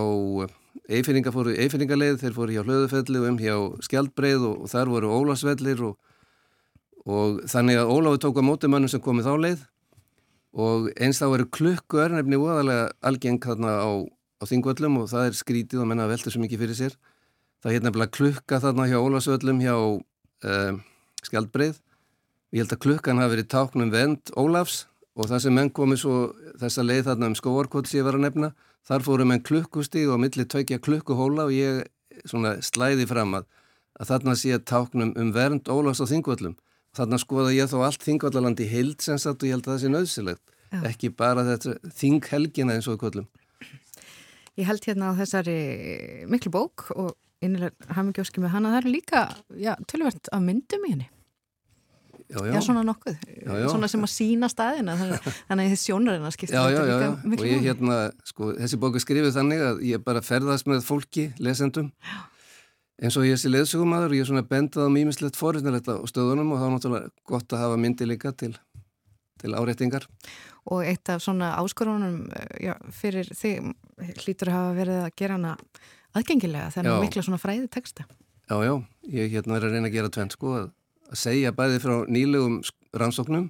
Eifinninga fóru Eifinningaleið, þeir fóru hjá Hlöðufelli og um hjá Skjaldbreið og, og þar voru Ólafsvellir og og þannig að Ólafur tók á mótumönnum sem komið þá leið. Og eins þá eru klukku örnefni óðarlega algeng þarna á, á þingvöllum og það er skrítið og menna veldur svo mikið fyrir sér. Það er nefnilega klukka þarna hjá Ólafsvöllum hjá uh, Skjaldbreið ég held að klukkan hafi verið táknum vend Ólafs og það sem menn komið svo þessa leið þarna um skóarkot sem ég var að nefna þar fórum menn klukkustíg og millir tveikja klukkuhóla og ég slæði fram að, að þarna sé táknum um vernd Ólafs á þingvöllum Þannig skoða ég þó allt þingvallaland í hild sem sagt og ég held að það sé nöðsilegt. Já. Ekki bara þetta þinghelgina eins og kvöllum. Ég held hérna á þessari miklu bók og innilega hafmyggjóski með hana. Það eru líka já, tölvert að myndum í henni. Já, já. Já, svona nokkuð. Já, já. Svona sem að sína staðina. Þannig að þið sjónarinn að skipta þetta líka miklu bók. Og ég hérna, sko, þessi bók er skrifið þannig að ég bara ferðast með fólki, lesendum. Já eins og ég sé leðsugumadur og ég svona bendað á mýmislegt forriðnilegt á stöðunum og þá er náttúrulega gott að hafa myndi líka til, til áreitingar. Og eitt af svona áskorunum eh, já, fyrir þig hlýtur að hafa verið að gera hana aðgengilega þennan mikla svona fræði texta. Já, já, ég hérna er að reyna að gera tvent sko að, að segja bæði frá nýlegum rannsóknum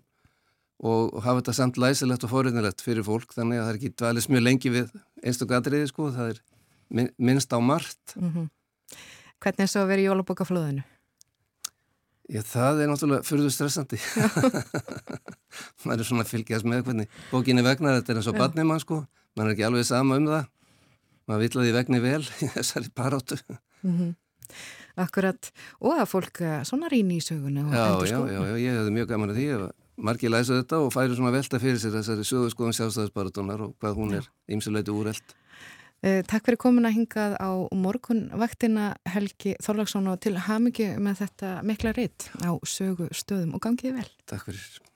og hafa þetta samt læsilegt og forunilegt fyrir fólk þannig að það er ekki dvalist mjög lengi við einstaklega atriði sko, það er minnst á margt. Mm -hmm. Hvernig er það að vera í jólabokaflöðinu? Já, það er náttúrulega fyrðu stressandi. maður er svona að fylgjast með hvernig bókinni vegnar, þetta er eins og badnið mann sko, maður er ekki alveg sama um það. Maður vill að því vegni vel í þessari paróttu. Mm -hmm. Akkurat, og að fólk eh, svona rýni í söguna. Já, já, já, já, ég hefði mjög gaman að því að margir læsa þetta og færi svona velta fyrir sér þessari sögurskoðum sjálfstæðisbaratónar og hvað hún er ymsuleiti úreld. Eh, takk fyrir komin að hingað á morgunvaktina Helgi Þorlagsson og til hamingi með þetta mikla reitt á sögustöðum og gangið vel. Takk fyrir.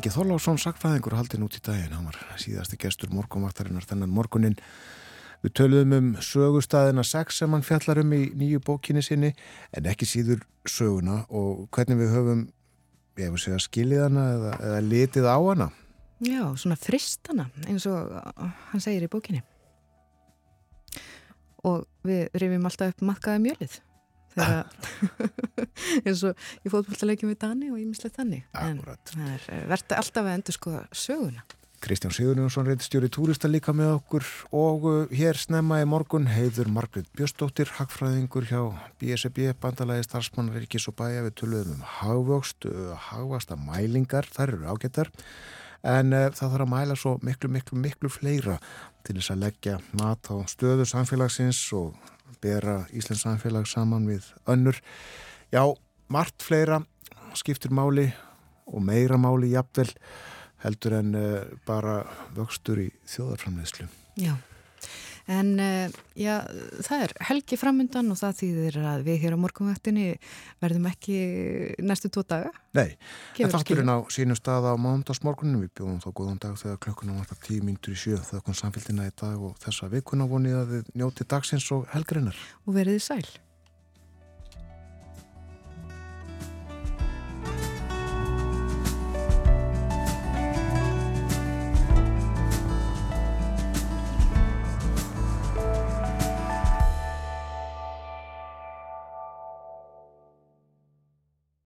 Helgi Þorlásson, sakfræðingur, haldin út í daginn. Hann var síðasti gestur morgunvaktarinnar þennan morgunin. Við töluðum um sögustæðina 6 sem hann fjallar um í nýju bókinni sinni en ekki síður söguna og hvernig við höfum, ég hefur segjað, skiljiðana eða, eða litið á hana. Já, svona fristana eins og hann segir í bókinni. Og við rifjum alltaf upp matkaða mjölið eins og ég fótt alltaf leikjum við Dani og ég mislega þannig Akkurat. en það er eh, verðt alltaf að endur skoða söguna. Kristján Sigurjónsson reyndstjóri túrista líka með okkur. Og uh, hér snemma í morgun heiður Margrit Björstóttir hagfræðingur hjá BSB bandalagi starfsmannverkis og bæja. Við töluðum um hagvöxt, uh, hagvasta mælingar þar eru ágættar en uh, það þarf að mæla svo miklu, miklu, miklu fleira til þess að leggja mat á stöðu samfélagsins og bera Íslands samfélag saman við önnur. Já, margt fleira skiptir máli og meira máli jafnvel heldur en uh, bara vöxtur í þjóðarframleðslu. Já. En uh, já, það er helgi framundan og það þýðir að við hér á morgunvaktinni verðum ekki næstu tvo daga. Nei, en þátturinn á sínum stað á mándagsmorgunum, við bjóðum þá góðan dag þegar klökkunum var það tíu myndur í sjö þau kom samfélgina í dag og þessa vikuna vonið að þið njóti dagsins og helgrinnar. Og veriði sæl.